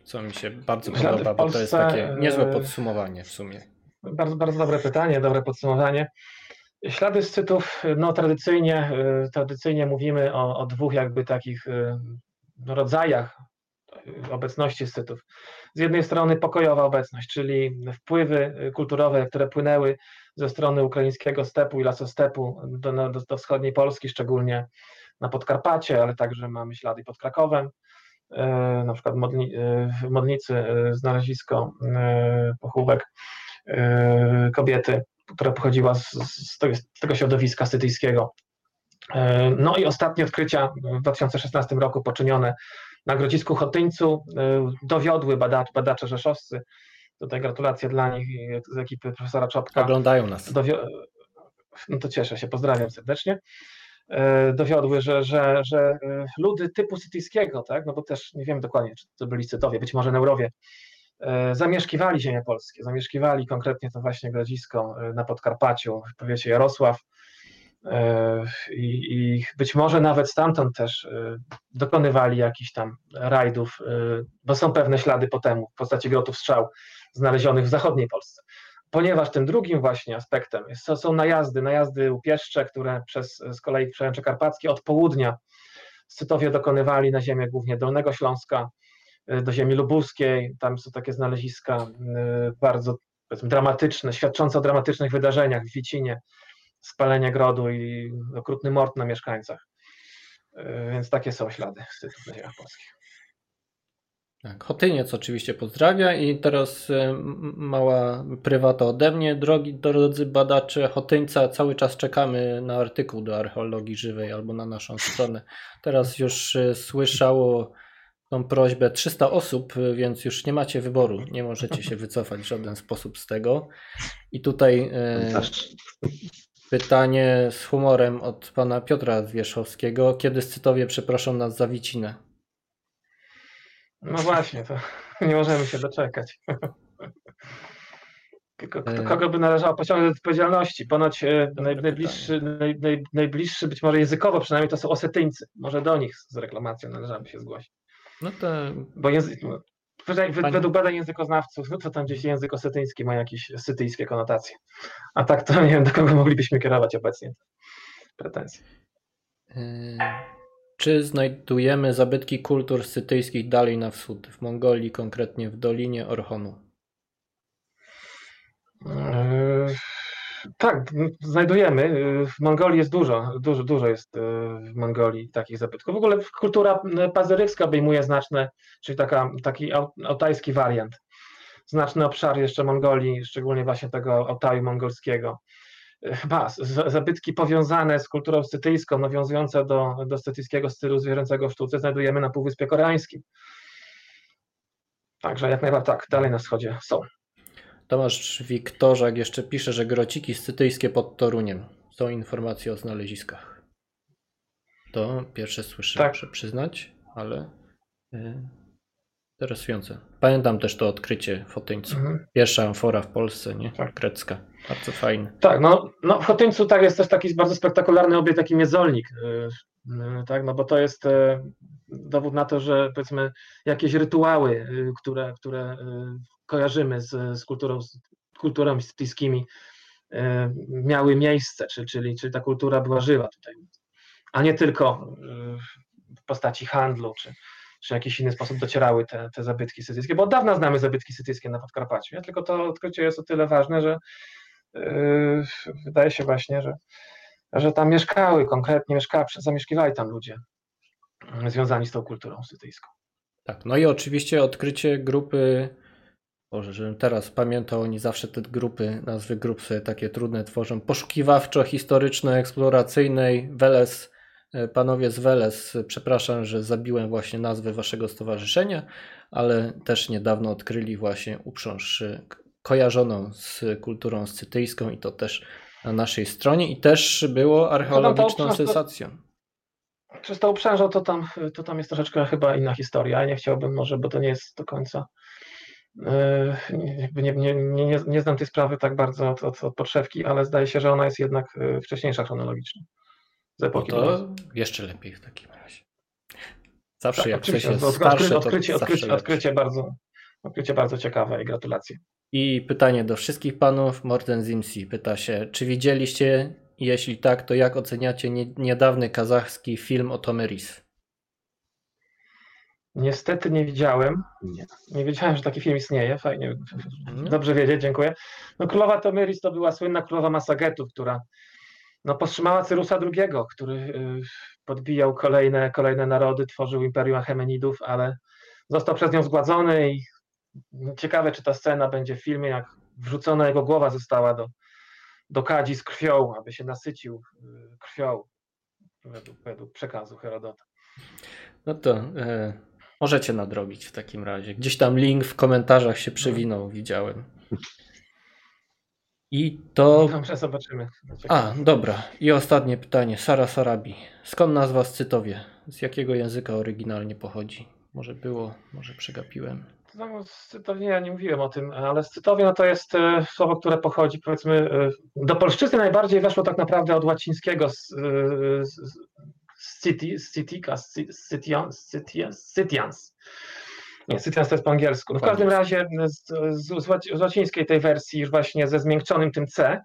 Co mi się bardzo Ślady podoba, bo to jest Polsce, takie niezłe e, podsumowanie w sumie. Bardzo, bardzo dobre pytanie, dobre podsumowanie. Ślady szczytów, no tradycyjnie, y, tradycyjnie mówimy o, o dwóch jakby takich y, rodzajach y, obecności szczytów. Z jednej strony pokojowa obecność, czyli wpływy y, kulturowe, które płynęły ze strony ukraińskiego stepu i lasostepu do, do, do wschodniej Polski, szczególnie na Podkarpacie, ale także mamy ślady pod Krakowem. Na przykład w Modnicy znalezisko pochówek kobiety, która pochodziła z, z, tego, z tego środowiska sytyjskiego. Y, No i ostatnie odkrycia w 2016 roku poczynione na Grodzisku Chotyńcu y, dowiodły badacz, badacze rzeszowscy, tutaj gratulacje dla nich z ekipy profesora Czopka, Oglądają nas. dowio- no to cieszę się, pozdrawiam serdecznie, E, dowiodły, że, że, że e, ludy typu sytyjskiego, tak, no bo też nie wiem dokładnie, czy to byli Cytowie, być może Neurowie, e, zamieszkiwali ziemię polskie, zamieszkiwali konkretnie to właśnie Grodzisko e, na Podkarpaciu, w powiecie Jarosław. E, i, i być może nawet stamtąd też e, dokonywali jakichś tam rajdów, e, bo są pewne ślady po temu w postaci grotów strzał znalezionych w zachodniej Polsce. Ponieważ tym drugim właśnie aspektem jest, są najazdy, najazdy upieszcze, które przez z kolei przełęcze karpackie od południa Scytowie dokonywali na ziemię głównie Dolnego Śląska, do ziemi lubuskiej, tam są takie znaleziska y, bardzo dramatyczne, świadczące o dramatycznych wydarzeniach w Wicinie, spalenie grodu i okrutny mord na mieszkańcach. Y, Więc takie są ślady Scytów na ziemiach polskich. Tak, Chotyniec oczywiście pozdrawia i teraz e, mała prywata ode mnie. Drogi drodzy badacze Chotyńca, cały czas czekamy na artykuł do archeologii żywej albo na naszą stronę. Teraz już e, słyszało tą prośbę 300 osób, e, więc już nie macie wyboru. Nie możecie się wycofać w żaden sposób z tego. I tutaj e, pytanie z humorem od pana Piotra Zwierzchowskiego. Kiedy Scytowie przeproszą nas za Wicinę? No właśnie, to nie możemy się doczekać. E. Kogo by należało pociągnąć do odpowiedzialności? Ponoć e, naj, najbliższy, naj, naj, najbliższy, być może językowo przynajmniej, to są Osetyńcy. Może do nich z reklamacją należałoby się zgłosić. No to Bo język, według- Pani- według badań językoznawców, no to tam gdzieś język osetyński ma jakieś sytyjskie konotacje. A tak to nie wiem, do kogo moglibyśmy kierować obecnie pretensje. Yy, Czy znajdujemy zabytki kultur scytyjskich dalej na wschód, w Mongolii, konkretnie w Dolinie Orchonu? Tak, znajdujemy. Eee, W Mongolii jest dużo, dużo, dużo jest eee, w Mongolii takich zabytków. W ogóle kultura m, pazyrykska obejmuje znaczne, czyli taka, taki au- altajski wariant. Znaczny obszar jeszcze Mongolii, szczególnie właśnie tego Altaju mongolskiego. Eee, Chyba zabytki powiązane z kulturą scytyjską, nawiązujące do, do scytyjskiego stylu zwierzęcego w sztuce znajdujemy na Półwyspie Koreańskim. Także jak najbardziej tak, dalej na wschodzie są. Tomasz Wiktorzak jeszcze pisze, że grociki scytyjskie pod Toruniem. Są informacje o znaleziskach. To pierwsze słyszę, Tak. muszę przyznać, ale yy, interesujące. Pamiętam też to odkrycie w Otyńcu. Mhm. Pierwsza amfora w Polsce, nie? Tak. Grecka. Bardzo fajne. Tak, no, no w Chotyńcu tak jest też taki bardzo spektakularny obiekt, taki miedzolnik, y, y, tak, no bo to jest y, dowód na to, że powiedzmy jakieś rytuały, y, które, które y, kojarzymy z, z kulturą, z kulturami styjskimi y, miały miejsce, czy, czyli, czyli ta kultura była żywa tutaj, a nie tylko w postaci handlu, czy, czy w jakiś inny sposób docierały te, te zabytki sytyjskie, bo od dawna znamy zabytki sytyjskie na Podkarpaciu, nie? tylko to odkrycie jest o tyle ważne, że wydaje się właśnie, że, że tam mieszkały, konkretnie mieszkały, zamieszkiwali tam ludzie związani z tą kulturą sytyjską. Tak, no i oczywiście odkrycie grupy, Boże, żebym teraz pamiętał, oni zawsze te grupy, nazwy grup sobie takie trudne tworzą, poszukiwawczo-historyczno-eksploracyjnej, Weles, e, panowie z Weles, przepraszam, że zabiłem właśnie nazwę waszego stowarzyszenia, ale też niedawno odkryli właśnie uprząż e, kojarzoną z kulturą scytyjską i to też na naszej stronie i też było archeologiczną obszar to- sensacją. Przez to uprzężą to tam, to tam jest troszeczkę chyba inna historia. Nie chciałbym może, bo to nie jest do końca. e, Nie, nie, nie, nie, nie znam tej sprawy tak bardzo od, od, od podszewki, ale zdaje się, że ona jest jednak e, wcześniejsza chronologicznie. Z No epoki brązu. to jeszcze lepiej w takim razie. Zawsze Tak, jak coś jest to starsze, odkrycie, odkrycie, odkrycie, bardzo, odkrycie bardzo ciekawe i gratulacje. I pytanie do wszystkich panów. Morten Zimsi pyta się, czy widzieliście? Jeśli tak, to jak oceniacie nie, niedawny kazachski film o Tomeris? Niestety nie widziałem. Nie. Nie wiedziałem, że taki film istnieje. Fajnie. No. Dobrze wiedzieć, dziękuję. No, królowa Tomiris to była słynna królowa Masagetów, która no, powstrzymała Cyrusa II, który y, podbijał kolejne, kolejne narody, tworzył imperium Achemenidów, ale został przez nią zgładzony i no, ciekawe, czy ta scena będzie w filmie, jak wrzucona jego głowa została do, do kadzi z krwią, aby się nasycił y, krwią według, według przekazu Herodota. No to e, możecie nadrobić w takim razie. Gdzieś tam link w komentarzach się przewinął, widziałem. I to. Dobrze, zobaczymy. A, dobra. I ostatnie pytanie. Sara Sarabi. Skąd nazwa Scytowie? Z jakiego języka oryginalnie pochodzi? Może było, może przegapiłem. No, Scytowie, ja nie mówiłem o tym, ale Scytowie no to jest e, słowo, które pochodzi powiedzmy e, do polszczyzny najbardziej weszło tak naprawdę od łacińskiego z, e, Scytians. Nie, Scytians to jest po angielsku. No w każdym razie z, z, z łaci- z łacińskiej tej wersji już właśnie ze zmiękczonym tym C.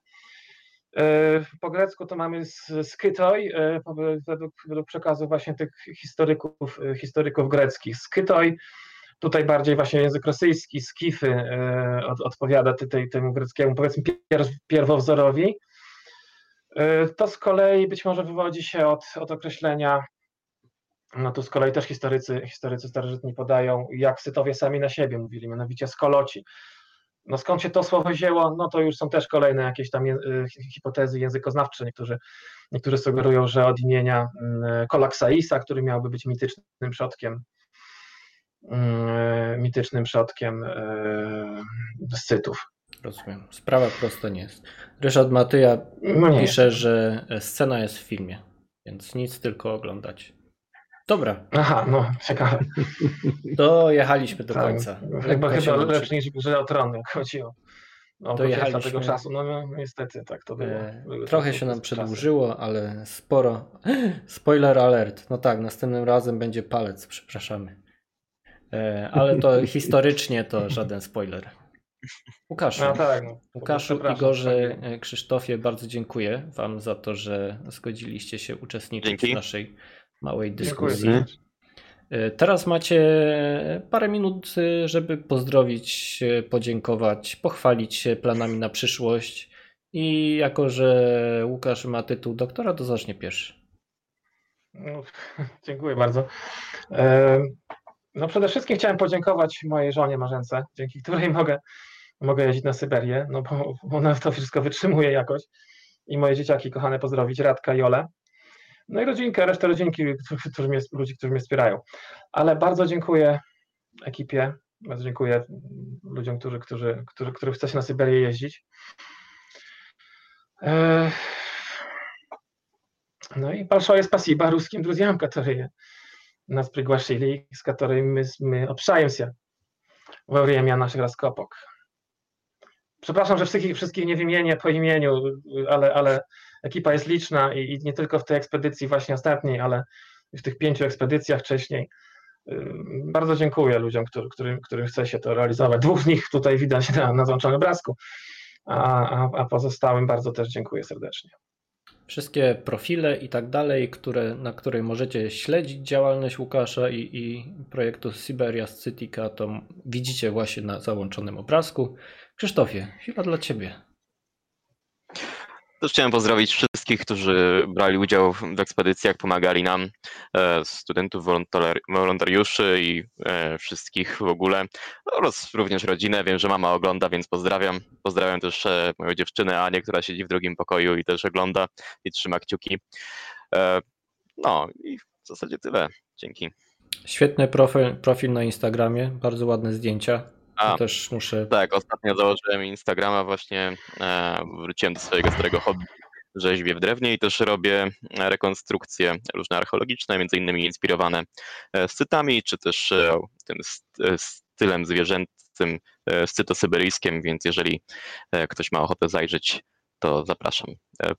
Po grecku to mamy s- skytoi, po- według, według przekazu właśnie tych historyków, historyków greckich. Skytoi Tutaj bardziej właśnie język rosyjski, skify e, od, odpowiada tej, temu greckiemu, powiedzmy, pier, pierwowzorowi. E, to z kolei być może wywodzi się od, od określenia, no tu z kolei też historycy, historycy starożytni podają, jak Sytowie sami na siebie mówili, mianowicie skoloci. No skąd się to słowo wzięło, no to już są też kolejne jakieś tam e, hipotezy językoznawcze. Niektórzy, niektórzy sugerują, że od imienia Kolaksaisa, który miałby być mitycznym przodkiem mitycznym przodkiem e, Scytów. Rozumiem. Sprawa prosta nie jest. Ryszard Matyja No pisze, że scena jest w filmie, więc nic, tylko oglądać. Dobra, Aha, no ciekawe. dojechaliśmy do Tak, końca. Chyba, chyba lepszy niż Grze o Tron, jak chodzi o, o Dojechaliśmy. tego czasu. No, no niestety tak to było. E, Były Trochę się nam przedłużyło, ale sporo. Spoiler alert. No tak, następnym razem będzie palec, przepraszamy. E, Ale to historycznie to żaden spoiler. Łukaszu, No tak, no. Łukaszu, Igorze, tak. e, Krzysztofie, bardzo dziękuję Wam za to, że zgodziliście się uczestniczyć Dzięki. w naszej małej Dziękuję. dyskusji. E, Teraz macie parę minut, żeby pozdrowić, podziękować, pochwalić się planami na przyszłość. I jako, że Łukasz ma tytuł doktora, to zacznie pierwszy. No, dziękuję bardzo. E, No przede wszystkim chciałem podziękować mojej żonie Marzence, dzięki której mogę, mogę jeździć na Syberię, no bo bo ona to wszystko wytrzymuje jakoś. I moje dzieciaki kochane pozdrowić, Radka i Olę. No i rodzinkę, resztę rodzinki, którzy- którzy mnie, ludzi, którzy mnie wspierają. Ale bardzo dziękuję ekipie, bardzo dziękuję ludziom, którzy, którzy, którzy, których chce się na Syberię jeździć. E, No и большое спасибо русским друзьям, которые нас пригласили, с которыми мы, мы общаемся во время наших раскопок. Przepraszam, że wszystkich, wszystkich nie wymienię po imieniu, ale, ale ekipa jest liczna i, i nie tylko w tej ekspedycji właśnie ostatniej, ale w tych pięciu ekspedycjach wcześniej. Ym, Bardzo dziękuję ludziom, którzy, którym, którym chce się to realizować. Dwóch z nich tutaj widać na, na załączonym obrazku, a, a, a pozostałym bardzo też dziękuję serdecznie. Wszystkie profile i tak dalej, które, na której możecie śledzić działalność Łukasza i, i projektu Siberia Scytica, to widzicie właśnie na załączonym obrazku. Krzysztofie, chwila dla Ciebie. Też chciałem pozdrowić wszystkich, którzy brali udział w ekspedycjach, pomagali nam, e, studentów, wolontari- wolontariuszy i e, wszystkich w ogóle, oraz również rodzinę. Wiem, że mama ogląda, więc pozdrawiam. Pozdrawiam też e, moją dziewczynę Anię, która siedzi w drugim pokoju i też ogląda i trzyma kciuki. No i w zasadzie tyle. Dzięki. Świetny profil, profil na Instagramie, bardzo ładne zdjęcia. Ja A. też muszę. Tak, ostatnio założyłem Instagrama, właśnie e, wróciłem do swojego starego hobby, rzeźbię w drewnie i też robię e, rekonstrukcje różne archeologiczne, między innymi inspirowane e, scytami, czy też e, tym st- stylem zwierzęcym scytosyberyjskim, więc jeżeli ktoś ma ochotę zajrzeć, to zapraszam.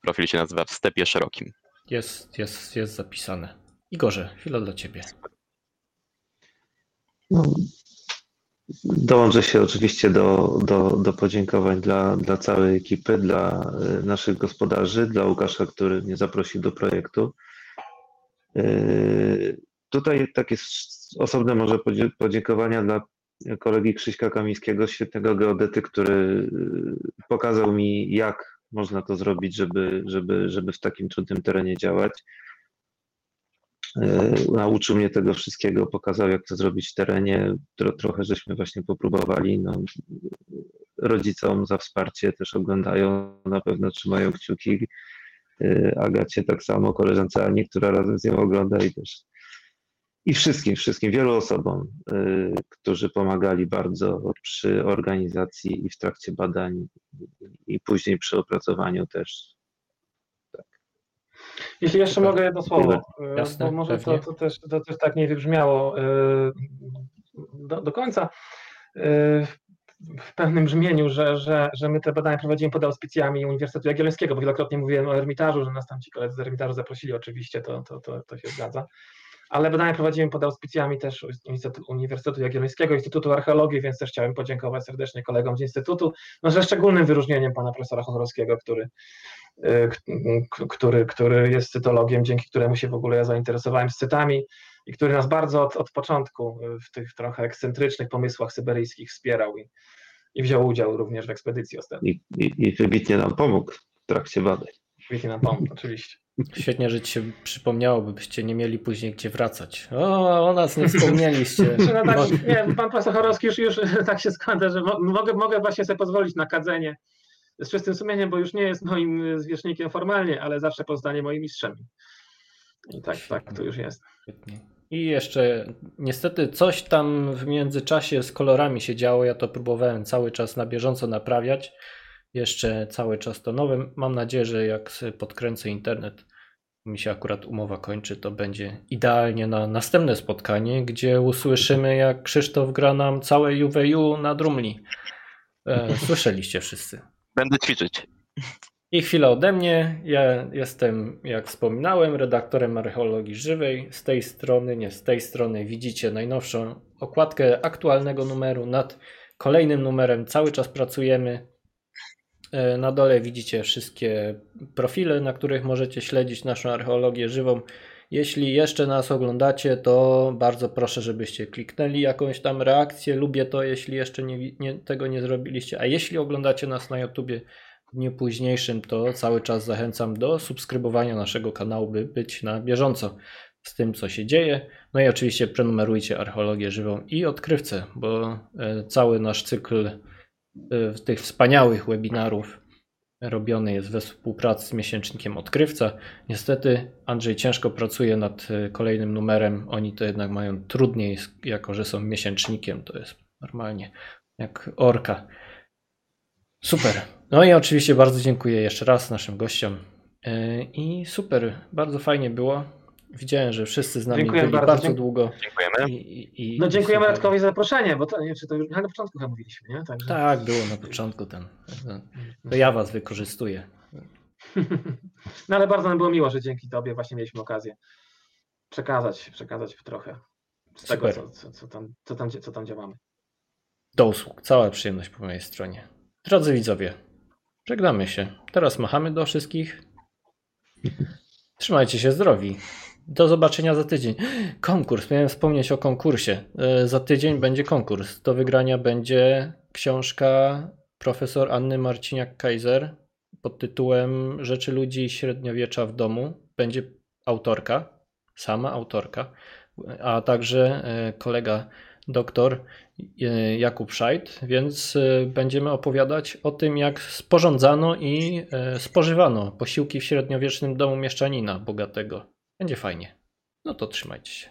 Profil się nazywa W Stepie Szerokim. Jest, jest, jest zapisane. Igorze, chwila dla ciebie. Dołączę się oczywiście do, do, do podziękowań dla, dla całej ekipy, dla y, naszych gospodarzy, dla Łukasza, który mnie zaprosił do projektu. Y, Tutaj takie osobne może podziękowania dla kolegi Krzyśka Kamińskiego, świetnego geodety, który y, pokazał mi, jak można to zrobić, żeby, żeby, żeby w takim trudnym terenie działać. E, Nauczył mnie tego wszystkiego, pokazał, jak to zrobić w terenie. Tro, trochę żeśmy właśnie popróbowali. No, rodzicom za wsparcie też oglądają, na pewno trzymają kciuki. E, Agacie tak samo, koleżance Ani, która razem z nią ogląda i też i wszystkim, wszystkim, wielu osobom, e, którzy pomagali bardzo przy organizacji i w trakcie badań i później przy opracowaniu też. Jeśli jeszcze Super. mogę jedno słowo, e, Jasne, bo może to, pewnie. to, też, to też tak nie wybrzmiało e, do, do końca e, w pewnym brzmieniu, że, że, że my te badania prowadzimy pod auspicjami Uniwersytetu Jagiellońskiego, bo wielokrotnie mówiłem o Ermitażu, że nas tam ci koledzy z Ermitażu zaprosili, oczywiście to, to, to, to się zgadza. Ale badania prowadzimy pod auspicjami też Uniwersytetu- Uniwersytetu Jagiellońskiego, Instytutu Archeologii, więc też chciałem podziękować serdecznie kolegom z Instytutu, no ze szczególnym wyróżnieniem pana profesora Honorowskiego, który, który, który jest cytologiem, dzięki któremu się w ogóle ja zainteresowałem scytami i który nas bardzo od, od początku y, w tych trochę ekscentrycznych pomysłach syberyjskich wspierał i, i wziął udział również w ekspedycji ostatniej. I, i, i wybitnie nam pomógł w trakcie badań. Świetnie nam pomógł, oczywiście. Świetnie, że ci się przypomniało, by byście nie mieli później gdzie wracać. O, o nas nie wspomnieliście. No tak, nie, pan profesor Chorowski już, już tak się składa, że mo- mogę, mogę właśnie sobie pozwolić na kadzenie z czystym sumieniem, bo już nie jest moim zwierzchnikiem formalnie, ale zawsze pozostanie moim mistrzem. I tak, tak to już jest. Świetnie. I jeszcze niestety coś tam w międzyczasie z kolorami się działo. Ja to próbowałem cały czas na bieżąco naprawiać. Jeszcze cały czas to nowe. Mam nadzieję, że jak podkręcę internet, mi się akurat umowa kończy, to będzie idealnie na następne spotkanie, gdzie usłyszymy, jak Krzysztof gra nam całe UWU na drumli. E, słyszeliście wszyscy. Będę ćwiczyć. I chwila ode mnie. Ja jestem, jak wspominałem, redaktorem archeologii żywej. Z tej strony, nie z tej strony, widzicie najnowszą okładkę aktualnego numeru. Nad kolejnym numerem cały czas pracujemy. E, Na dole widzicie wszystkie profile, na których możecie śledzić naszą archeologię żywą. Jeśli jeszcze nas oglądacie, to bardzo proszę, żebyście kliknęli jakąś tam reakcję. Lubię to, jeśli jeszcze nie, nie, tego nie zrobiliście. A jeśli oglądacie nas na YouTubie, w dniu późniejszym, to cały czas zachęcam do subskrybowania naszego kanału, by być na bieżąco z tym, co się dzieje. No i oczywiście prenumerujcie Archeologię Żywą i Odkrywcę, bo e, cały nasz cykl e, tych wspaniałych webinarów robiony jest we współpracy z miesięcznikiem Odkrywca. Niestety Andrzej ciężko pracuje nad e, kolejnym numerem. Oni to jednak mają trudniej, jako że są miesięcznikiem. To jest normalnie jak orka. Super. No i oczywiście bardzo dziękuję jeszcze raz naszym gościom. Yy, I super, bardzo fajnie było. Widziałem, że wszyscy z nami Dziękuję byli bardzo, bardzo, długo. Dziękujemy. I, i, i No dziękujemy super. Radkowi za zaproszenie, bo to nie wiem, czy to już na początku chyba mówiliśmy, nie? Także... Tak, było na początku ten. To ja was wykorzystuję. No ale bardzo nam było miło, że dzięki Tobie właśnie mieliśmy okazję przekazać, przekazać trochę z tego, Super. co, co, tam, co, tam, co tam działamy. Do usług. Cała przyjemność po mojej stronie. Drodzy widzowie, żegnamy się. Teraz machamy do wszystkich. Trzymajcie się zdrowi. Do zobaczenia za tydzień. Konkurs. Miałem wspomnieć o konkursie. E, Za tydzień będzie konkurs. Do wygrania będzie książka profesor Anny Marciniak-Kaiser pod tytułem Rzeczy ludzi średniowiecza w domu. Będzie autorka, sama autorka, a także e, kolega doktor e, Jakub Szajt, więc będziemy opowiadać o tym, jak sporządzano i spożywano posiłki w średniowiecznym domu mieszczanina bogatego. Będzie fajnie. No to trzymajcie się.